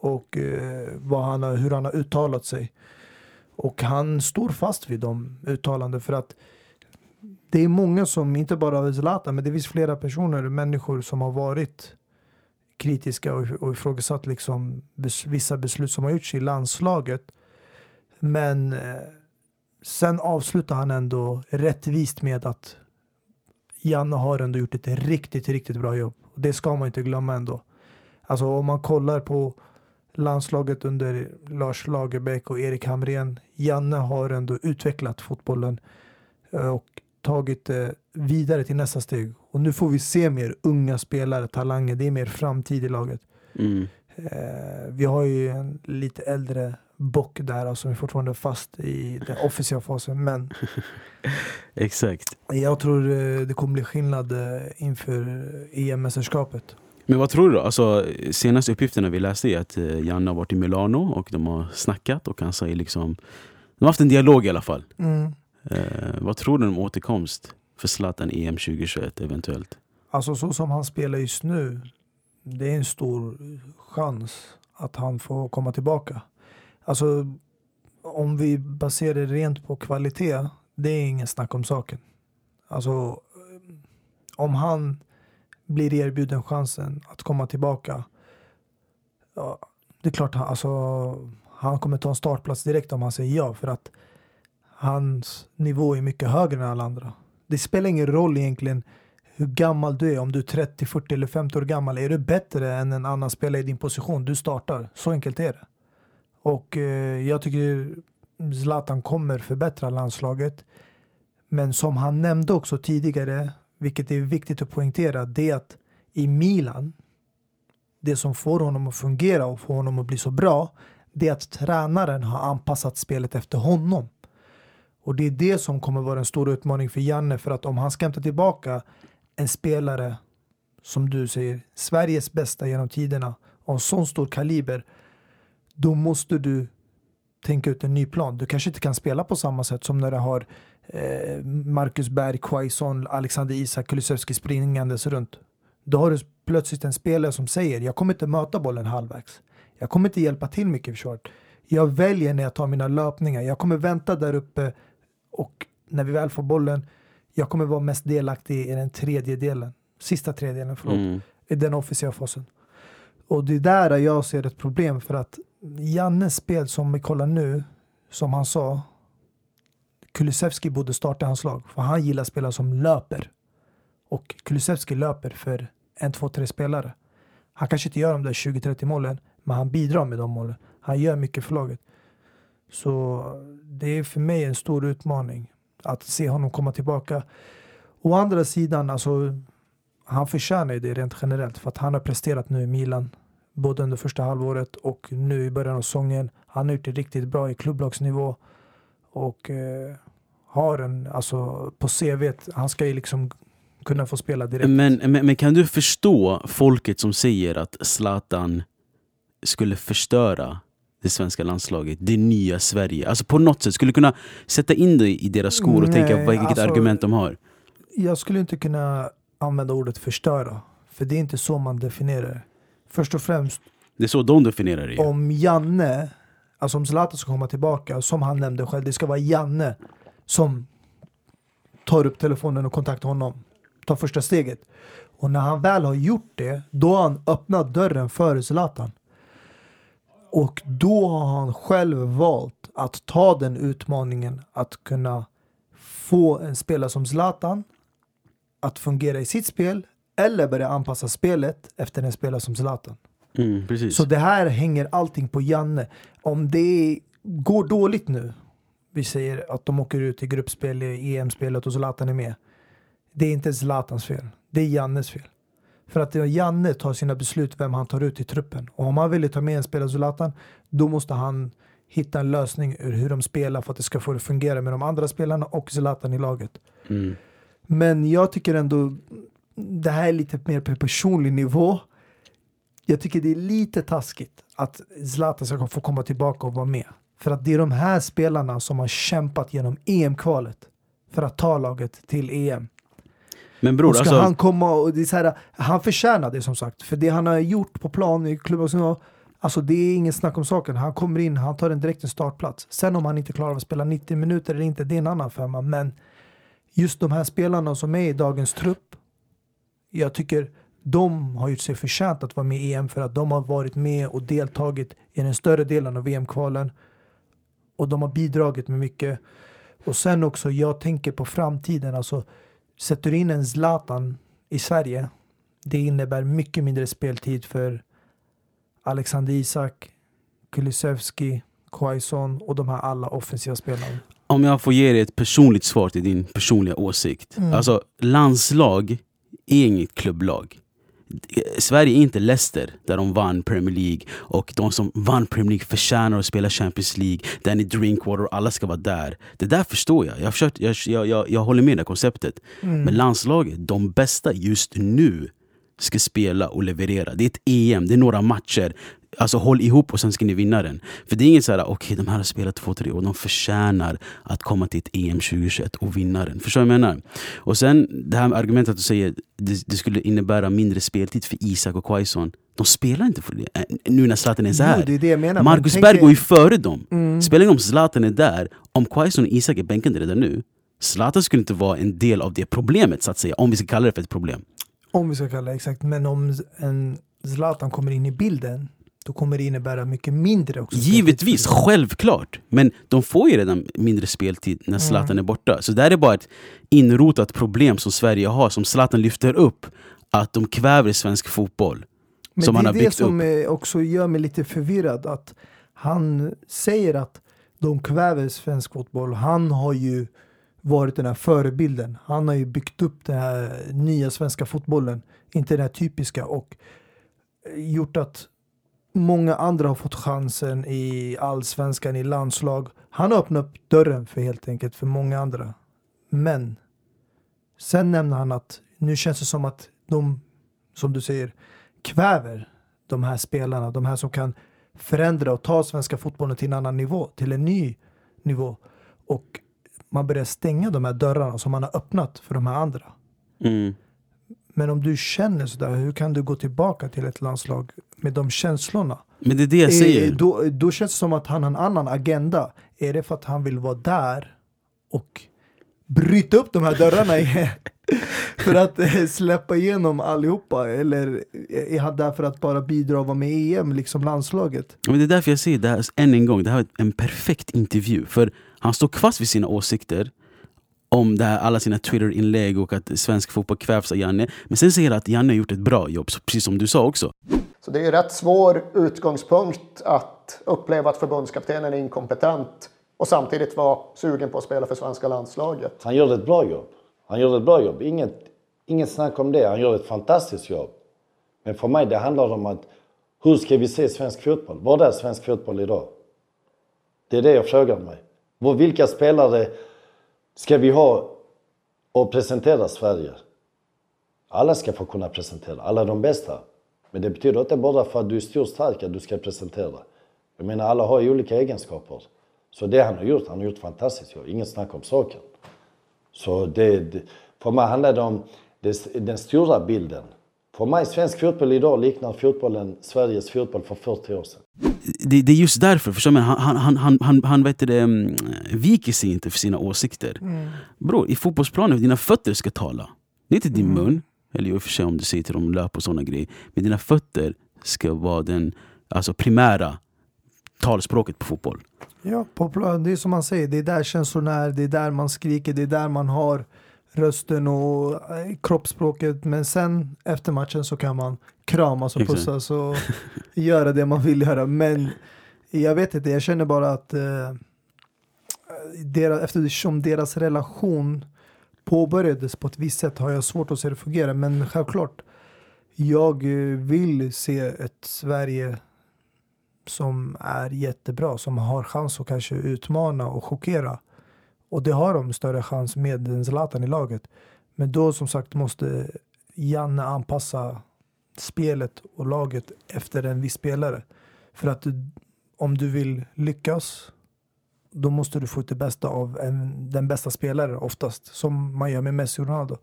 och eh, vad han har, hur han har uttalat sig. Och han står fast vid de uttalanden för att det är många som, inte bara Zlatan, men det finns flera personer, människor som har varit kritiska och, och ifrågasatt liksom bes, vissa beslut som har gjorts i landslaget. Men eh, sen avslutar han ändå rättvist med att Janne har ändå gjort ett riktigt, riktigt bra jobb. Det ska man inte glömma ändå. Alltså om man kollar på landslaget under Lars Lagerbäck och Erik Hamrén. Janne har ändå utvecklat fotbollen eh, och tagit det vidare till nästa steg. Och nu får vi se mer unga spelare, talanger. Det är mer framtid i laget. Mm. Eh, vi har ju en lite äldre bock där som är fortfarande fast i den officiella fasen. Men Exakt. jag tror eh, det kommer bli skillnad inför EM-mästerskapet. Men vad tror du då? Alltså, senaste uppgifterna vi läste är att eh, Janne har varit i Milano och de har snackat och han säger liksom De har haft en dialog i alla fall. Mm. Eh, vad tror du om återkomst för Zlatan EM 2021 eventuellt? Alltså så som han spelar just nu, det är en stor chans att han får komma tillbaka. Alltså om vi baserar det rent på kvalitet, det är ingen snack om saken. Alltså om han blir erbjuden chansen att komma tillbaka. Ja, det är klart, han, alltså, han kommer ta en startplats direkt om han säger ja. För att hans nivå är mycket högre än alla andra. Det spelar ingen roll egentligen hur gammal du är. Om du är 30, 40 eller 50 år gammal. Är du bättre än en annan spelare i din position, du startar. Så enkelt är det. Och eh, jag tycker Zlatan kommer förbättra landslaget. Men som han nämnde också tidigare vilket är viktigt att poängtera, det är att i Milan, det som får honom att fungera och får honom att bli så bra, det är att tränaren har anpassat spelet efter honom. Och det är det som kommer vara en stor utmaning för Janne, för att om han ska hämta tillbaka en spelare, som du säger, Sveriges bästa genom tiderna, av sån stor kaliber, då måste du tänka ut en ny plan. Du kanske inte kan spela på samma sätt som när du har Marcus Berg, Quaison, Alexander Isak, Kulusevski springandes runt. Då har du plötsligt en spelare som säger jag kommer inte möta bollen halvvägs. Jag kommer inte hjälpa till mycket i försvaret. Jag väljer när jag tar mina löpningar. Jag kommer vänta där uppe och när vi väl får bollen, jag kommer vara mest delaktig i den tredje delen. Sista tredjedelen, förlåt. Mm. I den officiella fasen. Och det är där jag ser ett problem för att Jannes spel som vi kollar nu, som han sa, Kulusevski borde starta hans lag. För han gillar spelare som löper. Och Kulusevski löper för en, två, tre spelare. Han kanske inte gör de där 20-30 målen, men han bidrar med de målen. Han gör mycket för laget. Så det är för mig en stor utmaning att se honom komma tillbaka. Å andra sidan, alltså, han förtjänar det rent generellt för att han har presterat nu i Milan både under första halvåret och nu i början av säsongen. Han har gjort det riktigt bra i klubblagsnivå och eh, har en, alltså på CV, han ska ju liksom kunna få spela direkt. Men, men, men, kan du förstå folket som säger att Zlatan skulle förstöra det svenska landslaget, det nya Sverige? Alltså på något sätt, skulle du kunna sätta in dig i deras skor och Nej, tänka vilket alltså, argument de har? Jag skulle inte kunna använda ordet förstöra, för det är inte så man definierar Först och främst Det är så de definierar det Om Janne Alltså om Zlatan ska komma tillbaka, som han nämnde själv, det ska vara Janne som tar upp telefonen och kontaktar honom. Tar första steget. Och när han väl har gjort det, då har han öppnat dörren för Zlatan. Och då har han själv valt att ta den utmaningen att kunna få en spelare som Zlatan att fungera i sitt spel eller börja anpassa spelet efter en spelare som Zlatan. Mm, precis. Så det här hänger allting på Janne. Om det går dåligt nu, vi säger att de åker ut i gruppspel i EM-spelet och Zlatan är med. Det är inte Zlatans fel. Det är Jannes fel. För att Janne tar sina beslut vem han tar ut i truppen. Och om han vill ta med en spelare Zlatan, då måste han hitta en lösning ur hur de spelar för att det ska få fungera med de andra spelarna och Zlatan i laget. Mm. Men jag tycker ändå det här är lite mer på personlig nivå. Jag tycker det är lite taskigt att Zlatan ska få komma tillbaka och vara med. För att det är de här spelarna som har kämpat genom EM-kvalet för att ta laget till EM. Men bror, och ska alltså, han komma och det är så här, han förtjänar det som sagt. För det han har gjort på plan i klubben, alltså det är ingen snack om saken. Han kommer in, han tar en direkt en startplats. Sen om han inte klarar av att spela 90 minuter eller inte, det är en annan femma. Men just de här spelarna som är i dagens trupp, jag tycker de har gjort sig förtjänt att vara med i EM för att de har varit med och deltagit i den större delen av VM-kvalen. Och de har bidragit med mycket. Och sen också, jag tänker på framtiden. Alltså, sätter du in en Zlatan i Sverige, det innebär mycket mindre speltid för Alexander Isak, Kulusevski, Quaison och de här alla offensiva spelarna. om jag får ge dig ett personligt svar till din personliga åsikt. Mm. Alltså, landslag är inget klubblag. Sverige är inte Leicester där de vann Premier League och de som vann Premier League förtjänar att spela Champions League. Danny Drinkwater alla ska vara där. Det där förstår jag. Jag, försökt, jag, jag, jag, jag håller med det konceptet. Men landslaget, de bästa just nu ska spela och leverera. Det är ett EM, det är några matcher. Alltså håll ihop och sen ska ni vinna den. För det är inget såhär, okej de här har spelat två, tre år, de förtjänar att komma till ett EM 2021 och vinna den. Förstår du vad jag menar? Och sen det här med argumentet att du säger det, det skulle innebära mindre speltid för Isak och Quaison. De spelar inte för det, äh, nu när Zlatan är så Jo, här. det är det. Marcus Berg går ju före dem. Mm. Spelar ingen om Zlatan är där, om Quaison och Isak är bänkade redan nu, Zlatan skulle inte vara en del av det problemet så att säga, om vi ska kalla det för ett problem. Om vi ska kalla det exakt. Men om en Zlatan kommer in i bilden, då kommer det innebära mycket mindre också. Givetvis, självklart! Men de får ju redan mindre speltid när Zlatan Mm. är borta. Så det här är bara ett inrotat problem som Sverige har, som Zlatan lyfter upp. Att de kväver svensk fotboll. Men som det han är har det byggt som upp. eh, också gör mig lite förvirrad. Att han säger att de kväver svensk fotboll. Han har ju varit den här förebilden. Han har ju byggt upp den här nya svenska fotbollen. Inte den här typiska. Och gjort att många andra har fått chansen i allsvenskan, i landslag. Han har öppnat upp dörren för helt enkelt för många andra. Men sen nämner han att nu känns det som att de, som du säger, kväver de här spelarna, de här som kan förändra och ta svenska fotbollen till en annan nivå, till en ny nivå. Och man börjar stänga de här dörrarna som man har öppnat för de här andra. Mm. Men om du känner sådär, hur kan du gå tillbaka till ett landslag med de känslorna? Men det är det jag Eh, säger. Då, då känns det som att han har en annan agenda. Är det för att han vill vara där och bryta upp de här dörrarna igen? för att eh, släppa igenom allihopa? Eller är han där för att bara bidra och vara med i EM, liksom landslaget? Men det är därför jag säger det här än en gång, det här är en perfekt intervju. För han står fast vid sina åsikter om det här, alla sina Twitter-inlägg och att svensk fotboll kvävs av Janne. Men sen säger han att Janne har gjort ett bra jobb, precis som du sa också. Så det är ju rätt svår utgångspunkt att uppleva att förbundskaptenen är inkompetent och samtidigt vara sugen på att spela för svenska landslaget. Han gjorde ett bra jobb. Han gjorde ett bra jobb. Inget, inget snack om det. Han gjorde ett fantastiskt jobb. Men för mig det handlar om att hur ska vi se svensk fotboll? Vad är svensk fotboll idag? Det är det jag frågar mig. Vilka spelare ska vi ha och presentera Sverige? Alla ska få kunna presentera, alla de bästa. Men det betyder inte bara för att du är stor och stark att du ska presentera. Jag menar alla har ju olika egenskaper. Så det han har gjort, han har gjort fantastiskt jobb. Inget snack om saken. Så det, det, för mig handlar det om det, den stora bilden. För mig, svensk fotboll idag liknar fotbollen, Sveriges fotboll för 40 år sedan. Det, det är just därför, förstår du? Han, han, han, han, han, vet det, mm, viker sig inte för sina åsikter. Bror, i fotbollsplanen, dina fötter ska tala. Det är inte din mun, eller i och för sig om du säger till dem löp och sådana grejer. Men dina fötter ska vara den alltså, primära talspråket på fotboll. Ja, på det är som man säger, det är där känslorna är, det är där man skriker, det är där man har rösten och eh, kroppsspråket. Men sen efter matchen så kan man kramas och Exakt. pussas och göra det man vill göra. Men jag vet inte, jag känner bara att eh, deras, eftersom deras relation påbörjades på ett visst sätt har jag svårt att se det fungera. Men självklart, jag eh, vill se ett Sverige som är jättebra, som har chans att kanske utmana och chockera. Och det har de större chans med än Zlatan i laget. Men då som sagt måste Janne anpassa spelet och laget efter en viss spelare. För att du, om du vill lyckas då måste du få ut det bästa av en, den bästa spelaren oftast. Som man gör med Messi och Ronaldo.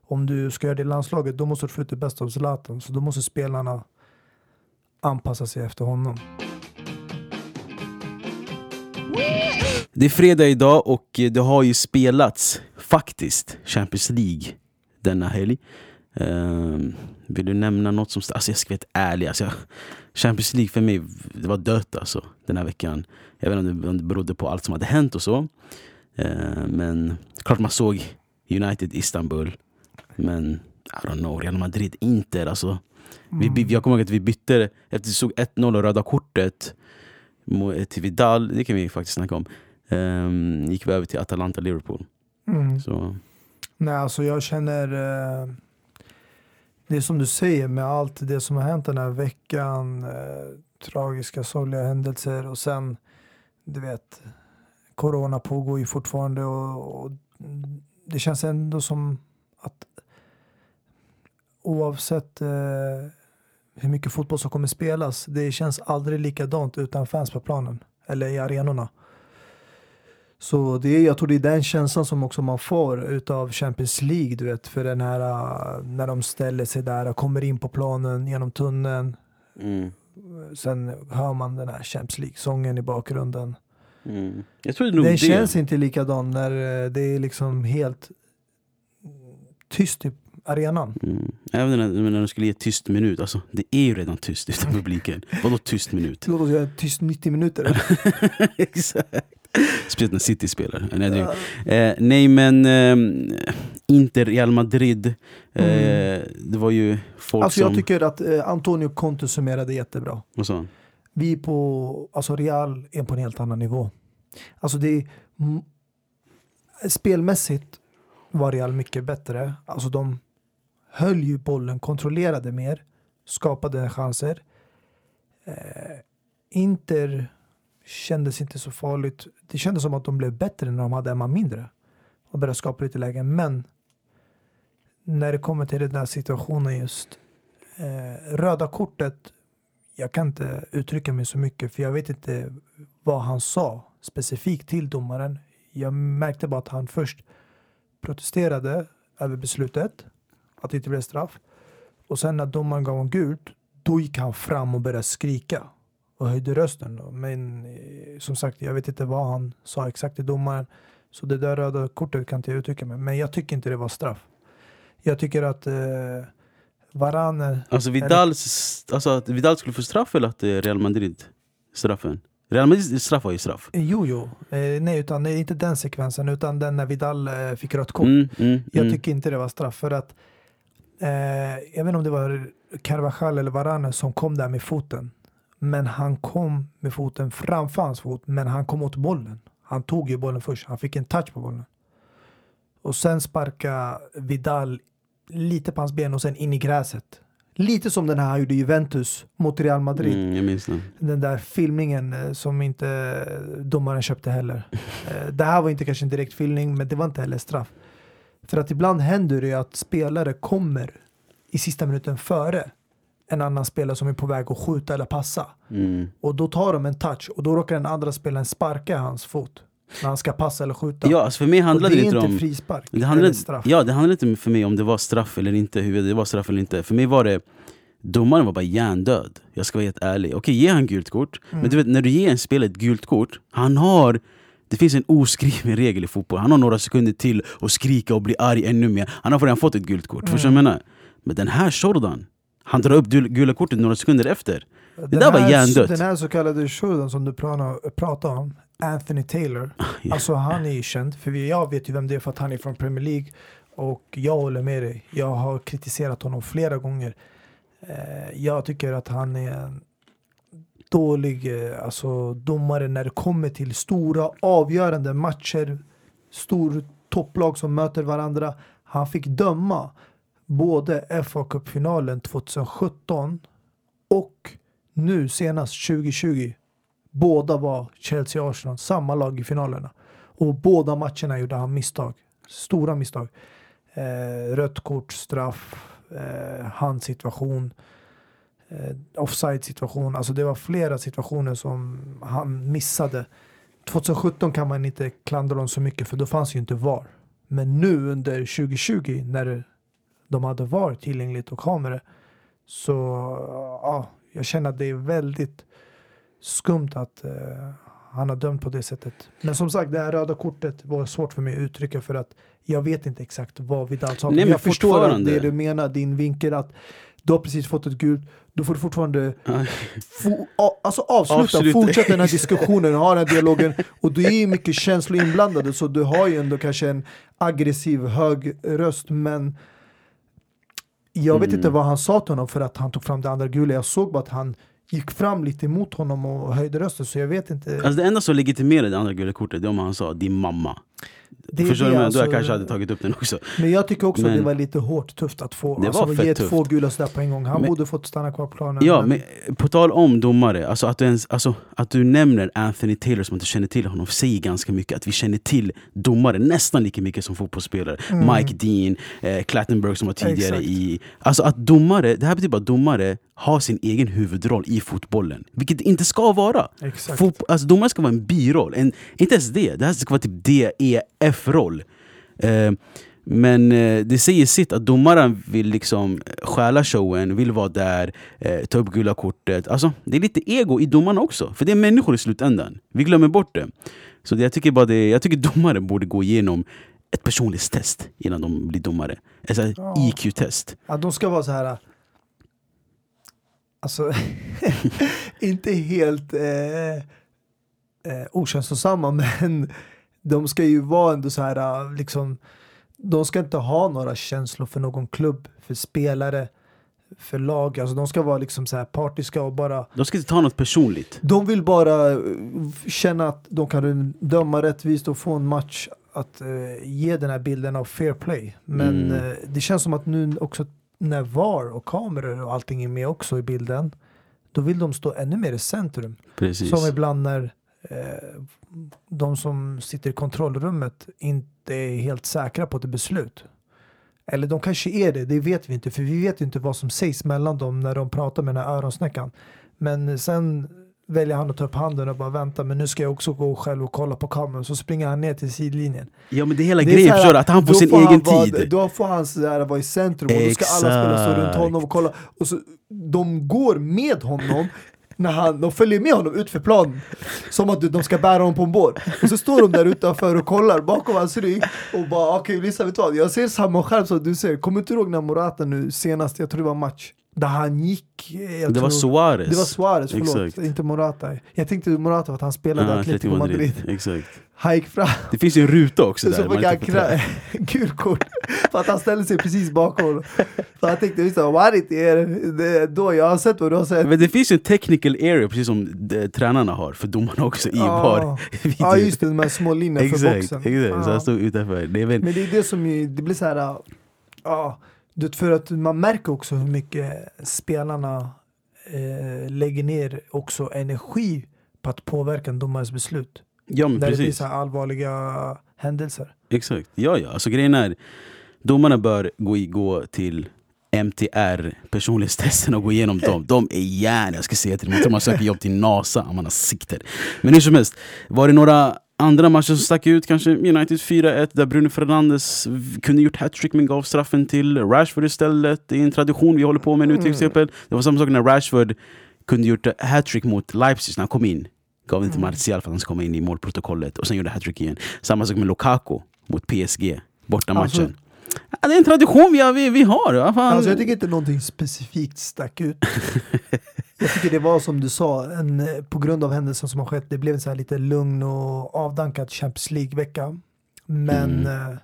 Om du ska göra det i landslaget då måste du få ut det bästa av Zlatan. Så då måste spelarna anpassa sig efter honom. Det är fredag idag och det har ju spelats, faktiskt, Champions League denna helg. Ehm, vill du nämna något som... Alltså jag ska vara ärlig, alltså jag, Champions League för mig, det var dött alltså den här veckan. Jag vet inte om det, berodde på allt som hade hänt och så. Ehm, men klart man såg United Istanbul. Men I don't know, Real Madrid, Inter alltså. Vi, vi, jag kommer ihåg att vi bytte, efter att vi såg 1-0 och röda kortet till Vidal, det kan vi faktiskt snacka om. Um, gick vi över till Atalanta Liverpool. Mm. Så, Nej, alltså jag känner... Eh, det är som du säger med allt det som har hänt den här veckan. Eh, tragiska, sorgliga händelser och sen, du vet, corona pågår ju fortfarande och, och det känns ändå som att oavsett eh, hur mycket fotboll som kommer spelas, det känns aldrig likadant utan fans på planen eller i arenorna. Så det jag tror det är den känslan som också man får utav Champions League, du vet, för den här uh, när de ställer sig där och kommer in på planen genom tunneln. mm, Sen hör man den här Champions League-sången i bakgrunden. mm. Den det. känns inte likadan när eh, det är liksom helt tyst i arenan. Mm. Även när, när de skulle ge tyst minut, alltså, det är ju redan tyst utan publiken. Vadå tyst minut? Låt oss göra tyst 90 minuter. Exakt. Speciellt när City spelar. Nej, det, eh, nej men eh, Inter, Real Madrid. Eh, Det var ju folk Mm. Alltså som... jag tycker att eh, Antonio Conte summerade jättebra. Vad sa han? vi på, alltså Real är på en helt annan nivå. Alltså det spelmässigt var Real mycket bättre. Alltså de höll ju bollen, kontrollerade mer, skapade chanser. Eh, Inter kändes inte så farligt. Det kändes som att de blev bättre när de hade en man mindre och började skapa lite lägen. Men när det kommer till den här situationen just eh, röda kortet jag kan inte uttrycka mig så mycket för jag vet inte vad han sa specifikt till domaren. Jag märkte bara att han först protesterade över beslutet, att det inte blev straff. Och sen när domaren gav honom gult, då gick han fram och började skrika och höjde rösten. Men eh, som sagt, jag vet inte vad han sa exakt till domaren. Så det där röda kortet kan inte jag uttrycka mig. Men jag tycker inte det var straff. Jag tycker att eh, Varane Alltså Vidal, alltså att Vidal skulle få straff eller att eh, Real Madrid straffen? Real Madrid straff var ju straff. Jo, jo. Eh, nej, utan nej, inte den sekvensen, utan den när Vidal eh, fick rött kort. Mm, mm, Jag mm. tycker inte det var straff för att eh, jag vet inte om det var Carvajal eller Varane som kom där med foten. Men han kom med foten framför hans fot, men han kom åt bollen. Han tog ju bollen först, han fick en touch på bollen. Och sen sparka Vidal lite på hans ben och sen in i gräset. Lite som den här han gjorde Juventus mot Real Madrid. Mm, den. Den där filmningen eh, som inte eh, domaren köpte heller. Eh, det här var inte kanske en direkt filmning, men det var inte heller straff. För att ibland händer det att spelare kommer i sista minuten före en annan spelare som är på väg att skjuta eller passa. Mm. Och då tar de en touch och då råkar den andra spelaren sparka hans fot när han ska passa eller skjuta. Ja, alltså för mig handlade det det är inte inte om... frispark Det handlade, eller straff. ja, det handlade inte för mig om det var straff eller inte, hur det var straff eller inte. För mig var det, domaren var bara hjärndöd. Jag ska vara helt ärlig. Okej, ge han gult kort. Men du vet, när du ger en spelare ett gult kort, han har det finns en oskriven regel i fotboll. Han har några sekunder till att skrika och bli arg ännu mer. Han har redan fått ett gult kort. Förstår du vad jag menar? Men den här Shordan, han drar upp gul- gula kortet några sekunder efter. Det Den där var hjärndött. Den här så kallade shooten som du pratar, om, Anthony Taylor. Ja. Alltså han är ju känd, för jag vet ju vem det är för att han är från Premier League Och jag håller med dig. Jag har kritiserat honom flera gånger. Eh, jag tycker att han är en dålig eh, alltså, domare när det kommer till stora avgörande matcher. Stor topplag som möter varandra. Han fick döma både fa Cup-finalen 2017 och nu senast 2020. Båda var Chelsea-Arsenal, samma lag i finalerna. Och båda matcherna gjorde han misstag. Stora misstag. Eh, rött kort, straff, eh, handsituation, situation offside situation. Alltså det var flera situationer som han missade. 2017 kan man inte klandra dem så mycket för då fanns ju inte VAR. Men nu under 2020 när de hade VAR tillgängligt och kameror så ja, jag känner att det är väldigt skumt att uh, han har dömt på det sättet. Men som sagt, det här röda kortet var svårt för mig att uttrycka för att jag vet inte exakt vad Vidal sa. Nej, men jag förstår det du menar, din vinkel att du har precis fått ett gult, då får du fortfarande fo- a- alltså avsluta, Avsluta. fortsätta den här diskussionen, ha den här dialogen. Och det är mycket känslor inblandade så du har ju ändå kanske en aggressiv hög röst men jag vet Mm. inte vad han sa till honom för att han tog fram det andra gula. Jag såg bara att han gick fram lite emot honom och höjde rösten så jag vet inte. Alltså det enda som legitimerar det andra gula kortet det är om han sa din mamma. Det Förstår du? det, jag menar? Då jag alltså. kanske hade tagit upp den också. Men jag tycker också att Men- det var lite hårt tufft att få Det alltså, var ge tufft. två gula sådär på en gång. Han Men- borde fått stanna kvar på planen. Ja, men på tal om domare, alltså att, du ens, alltså att du nämner Anthony Taylor som att du känner till honom säger ganska mycket. Att vi känner till domare nästan lika mycket som fotbollsspelare. Mike Dean, eh, Clattenburg som var tidigare Mm. Exakt. i... Alltså att domare, det här betyder bara att domare har sin egen huvudroll i fotbollen. Vilket det inte ska vara. Exakt. Fotbo- alltså domare ska vara en biroll, en, inte ens det. Det här ska vara typ DEF-roll. Eh, men eh, det säger sitt att domaren vill liksom stjäla showen, vill vara där, eh, ta upp gula kortet. Alltså, det är lite ego i domarna också, för det är människor i slutändan. Vi glömmer bort det. Så det, jag, tycker bara det, jag tycker domare borde gå igenom ett personlighetstest innan de blir domare. Ett sånt här Ja. IQ-test. Ja, de ska vara så här. Alltså, inte helt eh, eh, okänslosamma, men de ska ju vara ändå så här, liksom, de ska inte ha några känslor för någon klubb, för spelare, för lag. Alltså, de ska vara liksom så här partiska och bara De ska inte ta något personligt. de vill bara eh, känna att de kan döma rättvist och få en match att eh, ge den här bilden av fair play. Men Mm. eh, det känns som att nu också när VAR och kameror och allting är med också i bilden, då vill de stå ännu mer i centrum. Precis. Som ibland när de som sitter i kontrollrummet inte är helt säkra på ett beslut. Eller de kanske är det, det vet vi inte, för vi vet inte vad som sägs mellan dem när de pratar med den här öronsnäckan. Men sen väljer han att ta upp handen och bara vänta, men nu ska jag också gå själv och kolla på kameran. Så springer han ner till sidlinjen. Ja men det är hela grejen, så förstår? Att han får sin han egen vara, tid. Då får han så vara i centrum och då ska alla spela stå runt honom och kolla. Och så, de går med honom när han, de följer med honom ut för planen. Som att de ska bära honom på en båt. Och så står de där utanför och kollar bakom hans rygg och bara okej okay, vet du vad, jag ser samma skärm som du ser. Kommer inte ihåg när Morata nu senast, jag tror det var match, där han gick. eh, Jag Det var tror, Suarez. Det var Suarez, förlåt. Exakt. Inte Morata. Jag tänkte Morata för att han spelade Ja, Atletico Madrid. Exakt. Han gick fram Det finns ju en ruta också så där. fick man han krä- gult kort för att han ställde sig precis bakom honom. Så han tänkte, visst det er? Då, jag har sett vad du har sett. Men det finns ju en technical area precis som de, tränarna har för domarna också i Ja. VAR. Ja just det, de här små linjerna för Exakt, boxen. exakt. Så Ja. han stod utanför. Det väl, Men det är det som ju, det blir så här, ja, du vet, för att man märker också hur mycket spelarna eh, lägger ner också energi på att påverka en domares beslut. ja men Där det precis. så här allvarliga händelser. Exakt. Ja ja, alltså grejen är domarna bör gå, i, gå till MTR, personlighetstesten och gå igenom dem. De är järn, jag ska säga till dem. Jag tror man söker jobb till NASA om man har sikter. Men hur som helst, var det några andra matcher som stack ut? Kanske United 4-1 där Bruno Fernandes kunde gjort hattrick men gav straffen till Rashford istället. Det är en tradition vi håller på med nu till exempel. Det var samma sak när Rashford kunde gjort hattrick mot Leipzig när han kom in. Gav den till Martial för att han ska komma in i målprotokollet och sen gjorde hattrick igen. Samma sak med Lukaku mot PSG, bortamatchen. Alltså- ja, det är en tradition vi har. Vi, vi har. Alltså jag tycker inte någonting specifikt stack ut. jag tycker det var som du sa, en, eh, på grund av händelsen som har skett, det blev en så här lite lugn och avdankad Champions League-vecka. Men Mm. eh,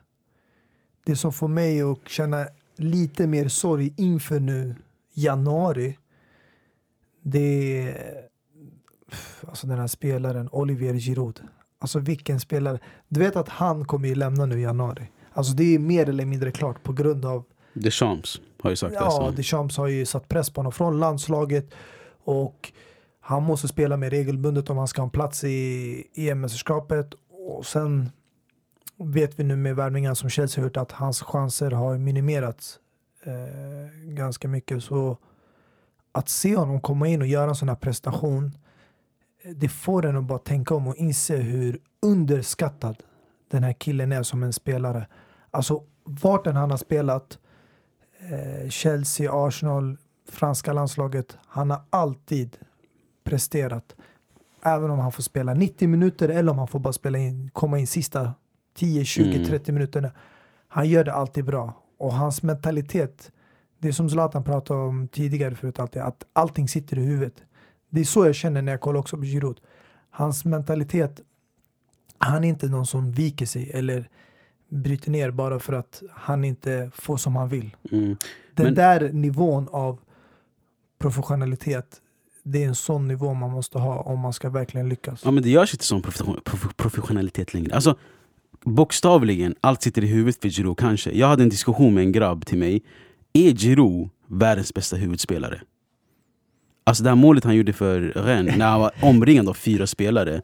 det som får mig att känna lite mer sorg inför nu januari. Det är alltså den här spelaren Olivier Giroud. Alltså vilken spelare. Du vet att han kommer ju lämna nu i januari. Alltså det är mer eller mindre klart på grund av Deschamps har ju sagt det. Ja. Deschamps har ju satt press på honom från landslaget och han måste spela mer regelbundet om han ska ha en plats i EM-mästerskapet. Och sen vet vi nu med värvningar som Chelsea har gjort att hans chanser har minimerats eh, ganska mycket. Så att se honom komma in och göra en sån här prestation det får en att bara tänka om och inse hur underskattad den här killen är som en spelare. Alltså vart än han har spelat eh, Chelsea, Arsenal, franska landslaget. Han har alltid presterat. Även om han får spela 90 minuter eller om han får bara spela in, komma in sista 10, 20, Mm. 30 minuterna. Han gör det alltid bra. Och hans mentalitet, det är som Zlatan pratade om tidigare förut, alltid, att allting sitter i huvudet. Det är så jag känner när jag kollar också på Giroud. Hans mentalitet, han är inte någon som viker sig eller bryter ner bara för att han inte får som han vill. Mm. Den Men- där nivån av professionalitet, det är en sån nivå man måste ha om man ska verkligen lyckas. Ja men det görs inte sån profession- prof- professionalitet längre. Alltså bokstavligen, allt sitter i huvudet för Giroud kanske. Jag hade en diskussion med en grabb till mig. Är Giroud världens bästa huvudspelare? Alltså det här målet han gjorde för Rennes, när han var omringad av fyra spelare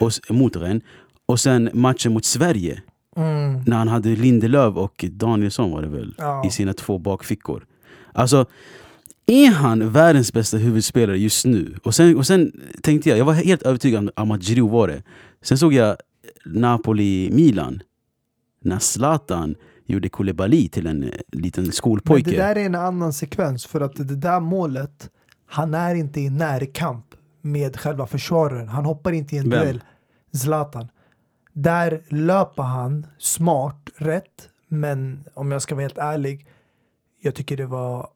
och, mot Rennes. Och sen matchen mot Sverige, Mm. när han hade Lindelöf och Danielsson var det väl, Ja. i sina två bakfickor. Alltså, är han världens bästa huvudspelare just nu? Och sen, och sen tänkte jag, jag var helt övertygad om att Giroud var det. Sen såg jag Napoli-Milan, när Zlatan gjorde Koulibaly till en eh, liten Men skolpojke. det där är en annan sekvens för att det där målet, han är inte i närkamp med själva försvararen. Han hoppar inte i en Vem? duell. Zlatan. Där löper han smart, rätt, men om jag ska vara helt ärlig, jag tycker det var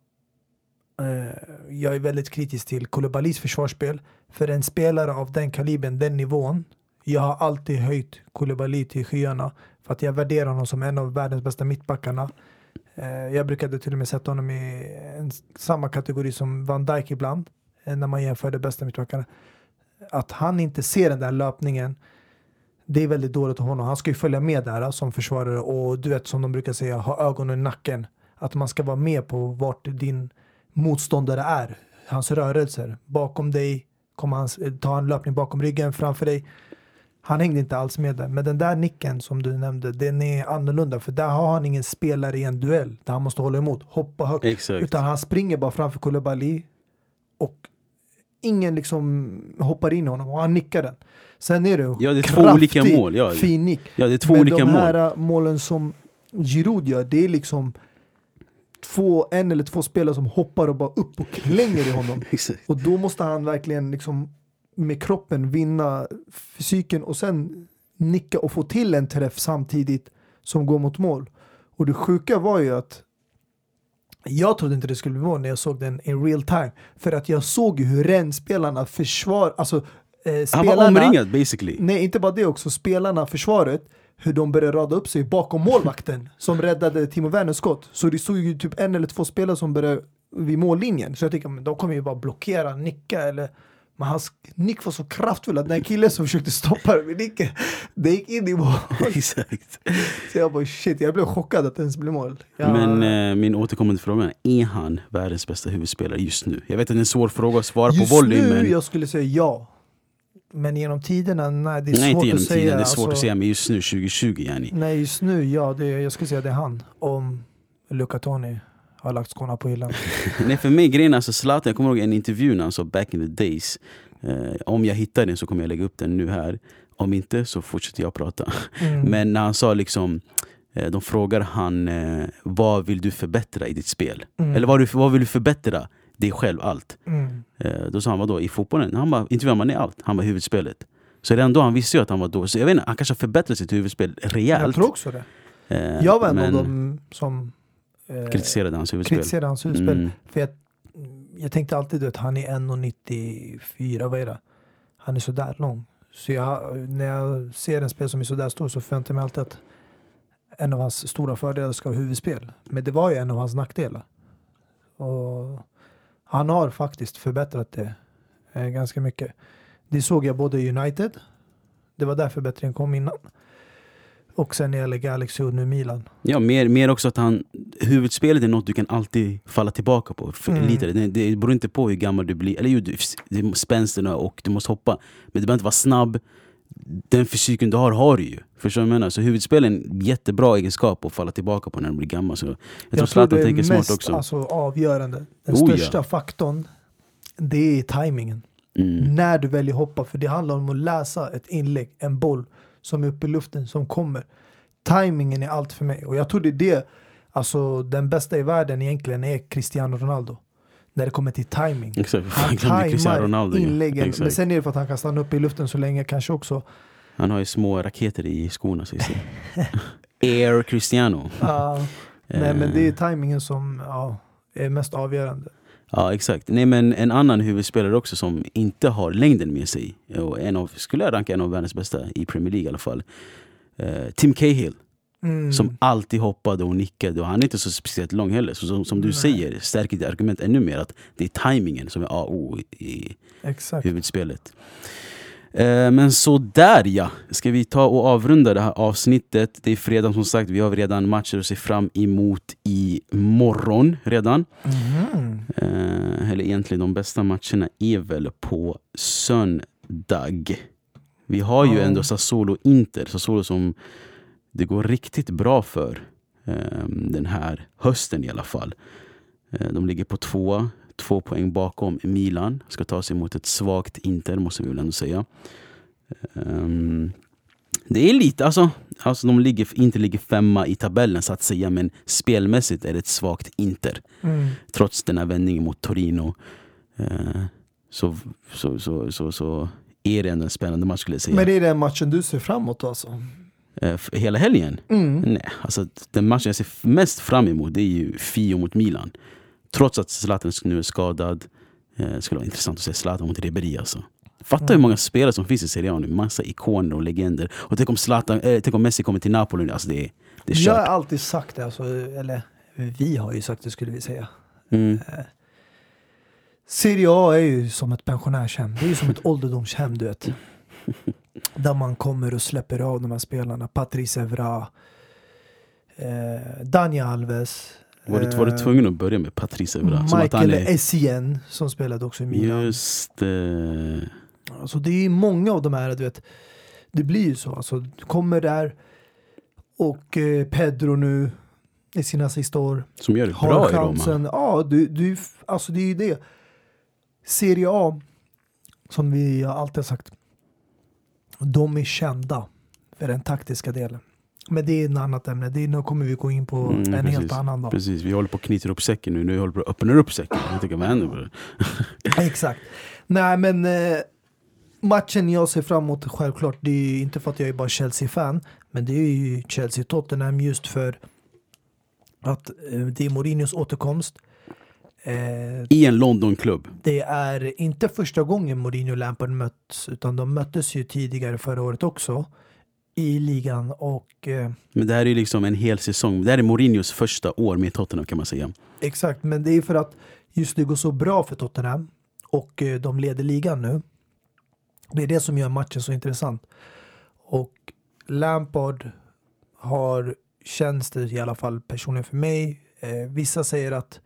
Eh, jag är väldigt kritisk till Koulibalys försvarsspel. För en spelare av den kalibern, den nivån, jag har alltid höjt Koulibaly till skyarna för att jag värderar honom som en av världens bästa mittbackarna. Eh, jag brukade till och med sätta honom i en, samma kategori som Van Dijk ibland, eh, när man jämför de bästa mittbackarna. Att han inte ser den där löpningen, det är väldigt dåligt av honom. Han ska ju följa med där eh, som försvarare och du vet som de brukar säga, ha ögonen i nacken. Att man ska vara med på vart din motståndare är, hans rörelser. Bakom dig kommer han ta en löpning bakom ryggen, framför dig. Han hängde inte alls med där. Men den där nicken som du nämnde, den är annorlunda. För där har han ingen spelare i en duell där han måste hålla emot, hoppa högt. Exakt. Utan han springer bara framför Koulibaly och ingen liksom hoppar in i honom och han nickar den. Sen är det Ja, det är två kraftig, olika mål, ja. fin nick. Ja, det är två Men olika de mål. här äh, målen som Giroud gör, det är liksom två, en eller två spelare som hoppar och bara upp och klänger i honom. Och då måste han verkligen liksom med kroppen vinna fysiken och sen nicka och få till en träff samtidigt som går mot mål. Och det sjuka var ju att jag trodde inte det skulle bli mål när jag såg den in real time. För att jag såg ju hur Rennes-spelarna försvar, alltså eh, Han spelarna, var omringad basically. Nej, inte bara det också. Spelarna, försvaret, hur de började rada upp sig bakom målvakten som räddade Timo Werners skott. Så det stod ju typ en eller två spelare som började vid mållinjen. Så jag tänkte, men de kommer ju bara blockera, nicka eller... Men hans nick var så kraftfull att den killen som försökte stoppa det med nicken, det gick in i mål. Exakt. Så jag bara shit, jag blev chockad att det ens blev mål. Jag, Men eh, min återkommande fråga är, är han världens bästa huvudspelare just nu? Jag vet att det är en svår fråga att svara just på volley nu, men... jag skulle säga ja. Men genom tiderna, nej det är Nej svårt inte genom att säga. tiden, det är svårt Alltså, att säga men just nu 2020 yani. Nej, just nu, ja, det, jag skulle säga det är han. Om Luca Toni har lagt skorna på hyllan. Nej för mig grejen alltså Zlatan, jag kommer ihåg en intervju när han sa back in the days eh, Om jag hittar den så kommer jag lägga upp den nu här Om inte så fortsätter jag prata Mm. Men när han sa liksom eh, De frågar han eh, Vad vill du förbättra i ditt spel? Mm. Eller vad, du, vad vill du förbättra? Dig själv, allt Mm. eh, Då sa han vadå, i fotbollen? Han bara, intervjuade man i allt, han var huvudspelet Så redan då han visste ju att han var dålig Så jag vet inte, han kanske har förbättrat sitt huvudspel rejält Jag tror också det. eh, Jag var en av dem som eh, Kritiserade hans huvudspel kritiserade hans huvudspel. Mm. För jag, jag tänkte alltid att han är 1,94, vad är det? Han är sådär lång. Så jag, när jag ser en spel som är sådär stor så förväntar jag mig alltid att en av hans stora fördelar ska vara huvudspel. Men det var ju en av hans nackdelar. Och han har faktiskt förbättrat det eh, ganska mycket. Det såg jag både i United, det var där förbättringen kom innan. Och sen när det gäller Galaxy och nu Milan. Ja, mer, mer också att han, huvudspelet är något du kan alltid falla tillbaka på. Mm. lite, det, det beror inte på hur gammal du blir, eller ju, spänsterna och du måste hoppa. Men du behöver inte vara snabb. Den fysiken du har, har du ju. Förstår du vad jag menar? Så huvudspel är en jättebra egenskap att falla tillbaka på när du blir gammal. Så jag, tror Zlatan tänker smart mest också. Alltså, avgörande. Den Oh, ja. största faktorn, det är tajmingen. Mm. När du väljer hoppa, för det handlar om att läsa ett inlägg, en boll som är uppe i luften, som kommer. Timingen är allt för mig. Och jag tror det är det, alltså den bästa i världen egentligen är Cristiano Ronaldo. När det kommer till timing. Exakt, Han tajmar Ronaldo. inläggen. Men Exakt. sen är det för att han kan stanna uppe i luften så länge kanske också. Han har ju små raketer i skorna. Så Air Cristiano. Ja, nej men Eh. det är timingen som ja, är mest avgörande. Ja exakt. Nej men en annan huvudspelare också som inte har längden med sig. Och en av, skulle jag ranka en av världens bästa i Premier League i alla fall. Eh, Tim Cahill. Mm. Som alltid hoppade och nickade. Och han är inte så speciellt lång heller. Så som, som du Nej. säger stärker det argument ännu mer att det är tajmingen som är A och O i Exakt. huvudspelet. Eh, Men så där ja, ska vi ta och avrunda det här avsnittet. Det är fredag som sagt, vi har redan matcher att se fram emot imorgon redan. Eh, eller egentligen de bästa matcherna är väl på söndag. Vi har ju ändå Sassuolo-Inter, Sassuolo som det går riktigt bra för eh, den här hösten i alla fall. Eh, de ligger på två, två poäng bakom Milan. Ska ta sig mot ett svagt Inter måste vi väl ändå säga. Ehm, det är lite, alltså, alltså de ligger, inte ligger femma i tabellen så att säga men spelmässigt är det ett svagt Inter Mm. trots den här vändningen mot Torino eh, så, så, så, så, så är det ändå en spännande match skulle jag säga. Men det är den matchen du ser framåt alltså? Eh, hela helgen? Mm. Nej, alltså den matchen jag ser mest fram emot det är ju Fio mot Milan. Trots att Zlatan nu är skadad. Eh, det skulle vara intressant att se Zlatan mot Ribéry alltså. Fatta hur Mm. många spelare som finns i Serie A nu. Massa ikoner och legender. Och tänk om, Zlatan, eh, tänk om Messi kommer till Napoli nu. Alltså det är, det är Jag har kört. alltid sagt det, alltså, eller vi har ju sagt det skulle vi säga. Mm. Serie A är ju som ett pensionärshem. Det är ju som ett ålderdomshem du vet. Där man kommer och släpper av de här spelarna. Patrice Evra, eh, Dani Alves. Var, du, var du eh, tvungen att börja med Patrice Evra? Michael är, Essien som spelade också i Milan. just eh, Alltså det är många av de här, du vet. Det blir ju så. Alltså, du kommer där och eh, Pedro nu i sina sista år som gör det har bra i Roma. chansen. Ja, du, du, alltså det är ju det. Serie A, som vi har alltid sagt, de är kända för den taktiska delen. Men det är ett annat ämne. Det är, nu kommer vi gå in på Mm, en precis. helt annan dag. Precis, vi håller på att knyta upp säcken nu. Nu håller vi på att öppna upp säcken. Jag tänker, vad händer? Exakt. Nej, men eh, matchen jag ser fram emot självklart, det är ju inte för att jag är bara Chelsea-fan, men det är ju Chelsea-Tottenham just för att eh, det är Mourinhos återkomst. Eh, I en Londonklubb. det är inte första gången Mourinho och Lampard möts, utan de möttes ju tidigare förra året också i ligan och eh, Men det här är ju liksom en hel säsong. Det här är Mourinhos första år med Tottenham kan man säga. Exakt, men det är för att just det går så bra för Tottenham och eh, de leder ligan nu. Det är det som gör matchen så intressant. Och Lampard har, känns det i alla fall personligen för mig, eh, vissa säger att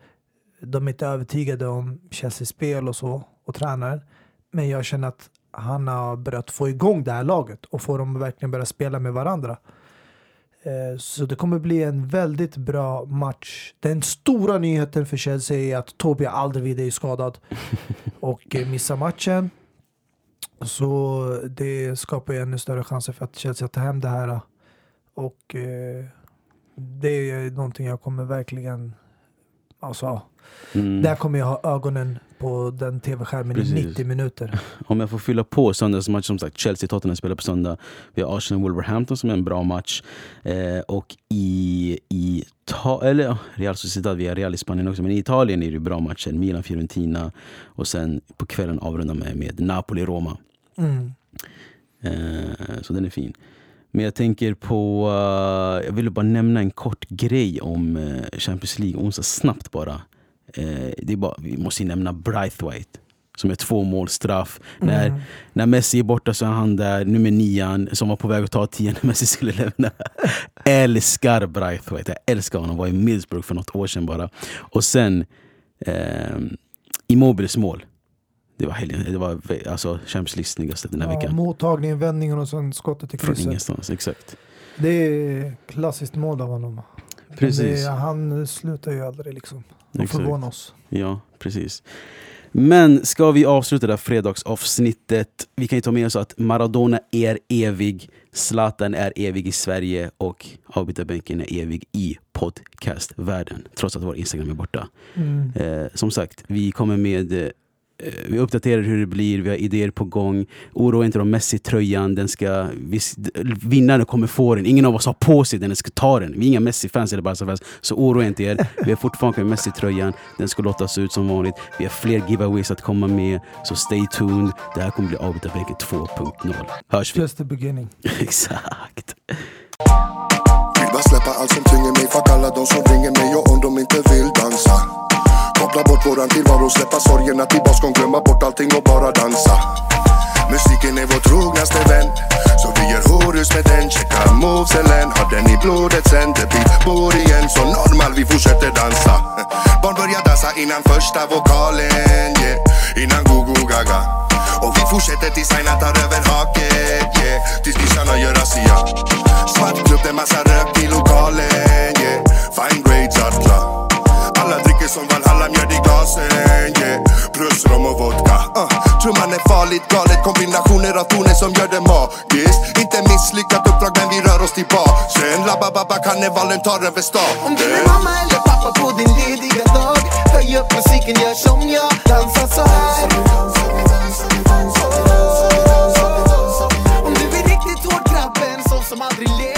de inte är övertygade om Chelseas spel och så och tränar. Men jag känner att han har börjat få igång det här laget och få dem att verkligen börja spela med varandra. Eh, Så det kommer bli en väldigt bra match. Den stora nyheten för Chelsea är att Tobi Alderweireld är skadad och missar matchen. Så det skapar ju ännu större chanser för att Chelsea tar hem det här. Och eh, det är någonting jag kommer verkligen... Alltså, Mm. där kommer jag ha ögonen på den tv-skärmen i Precis. 90 minuter. Om jag får fylla på söndagsmatch, som sagt Chelsea-Tottenham spelar på söndag. Vi har Arsenal-Wolverhampton som är en bra match. Eh, och i, i ta, eller, Real Sociedad, vi har Real i Spanien också, men i Italien är det bra matcher. Milan-Fiorentina och sen på kvällen avrunda med, med Napoli-Roma. Mm. Eh, så den är fin. Men jag tänker på, uh, jag ville bara nämna en kort grej om uh, Champions League onsdag, snabbt bara. Uh, det är bara. Vi måste ju nämna Braithwaite som är två mål straff. Mm. När, när Messi är borta så är han där, nummer nian, som var på väg att ta tio när Messi skulle lämna. älskar Braithwaite, jag älskar honom. Var i Middlesbrough för något år sedan bara. Och sen eh, Immobiles mål. Det var, helgen, det var alltså Champions League snyggaste den här ja, veckan. Mottagningen, vändningen och sen skottet i krysset. Från ingenstans, exakt. Det är klassiskt mål av honom. Precis. Det, han slutar ju aldrig liksom. Och förvåna oss. Ja, precis. Men ska vi avsluta det här fredagsavsnittet? Vi kan ju ta med oss att Maradona är evig, Zlatan är evig i Sverige och avbytarbänken är evig i podcastvärlden. Trots att vår Instagram är borta. Mm. Eh, som sagt, vi kommer med Eh, vi uppdaterar hur det blir, vi har idéer på gång. Oroa inte om Messi-tröjan. Den ska, vinnaren kommer få den. Ingen av oss har på sig den, den ska ta den. Vi är inga Messi-fans eller Barca-fans. Så oroa inte er. Vi har fortfarande Messi-tröjan. Den ska låtas ut som vanligt. Vi har fler giveaways att komma med. Så stay tuned. Det här kommer bli avbytarbänken 2.0. Hörs vi? Just the beginning. Exakt. Vill bara släppa allt som tynger mig. Fuck alla de som ringer mig och om de inte vill dansa Koppla bort våran tillvaro, släppa sorgerna till baskon Glömma bort allting och bara dansa. Musiken är vår trognaste vän Så vi gör horus med den, checka moveselen Har den i blodet sen? Det blir bor igen Så normal, vi fortsätter dansa. Barn börjar dansa innan första vokalen yeah. Innan go-go gaga. Och vi fortsätter tills Aina tar över haket yeah. Tills nissarna gör razzia Svart klubb, det massa rök i lokalen yeah. Fine grades, klar alla dricker som Valhalla, mjöd i glasen yeah. Plus rom och vodka uh. man är farligt galet, kombinationer av toner som gör det magiskt Inte misslyckat uppdrag men vi rör oss tillbaka Sen labba-babba, karnevalen tar över stan Om du är mamma eller pappa på din lediga dag Höj upp musiken, gör som jag, dansa så här Om du är riktigt hård grabben, sån som aldrig ler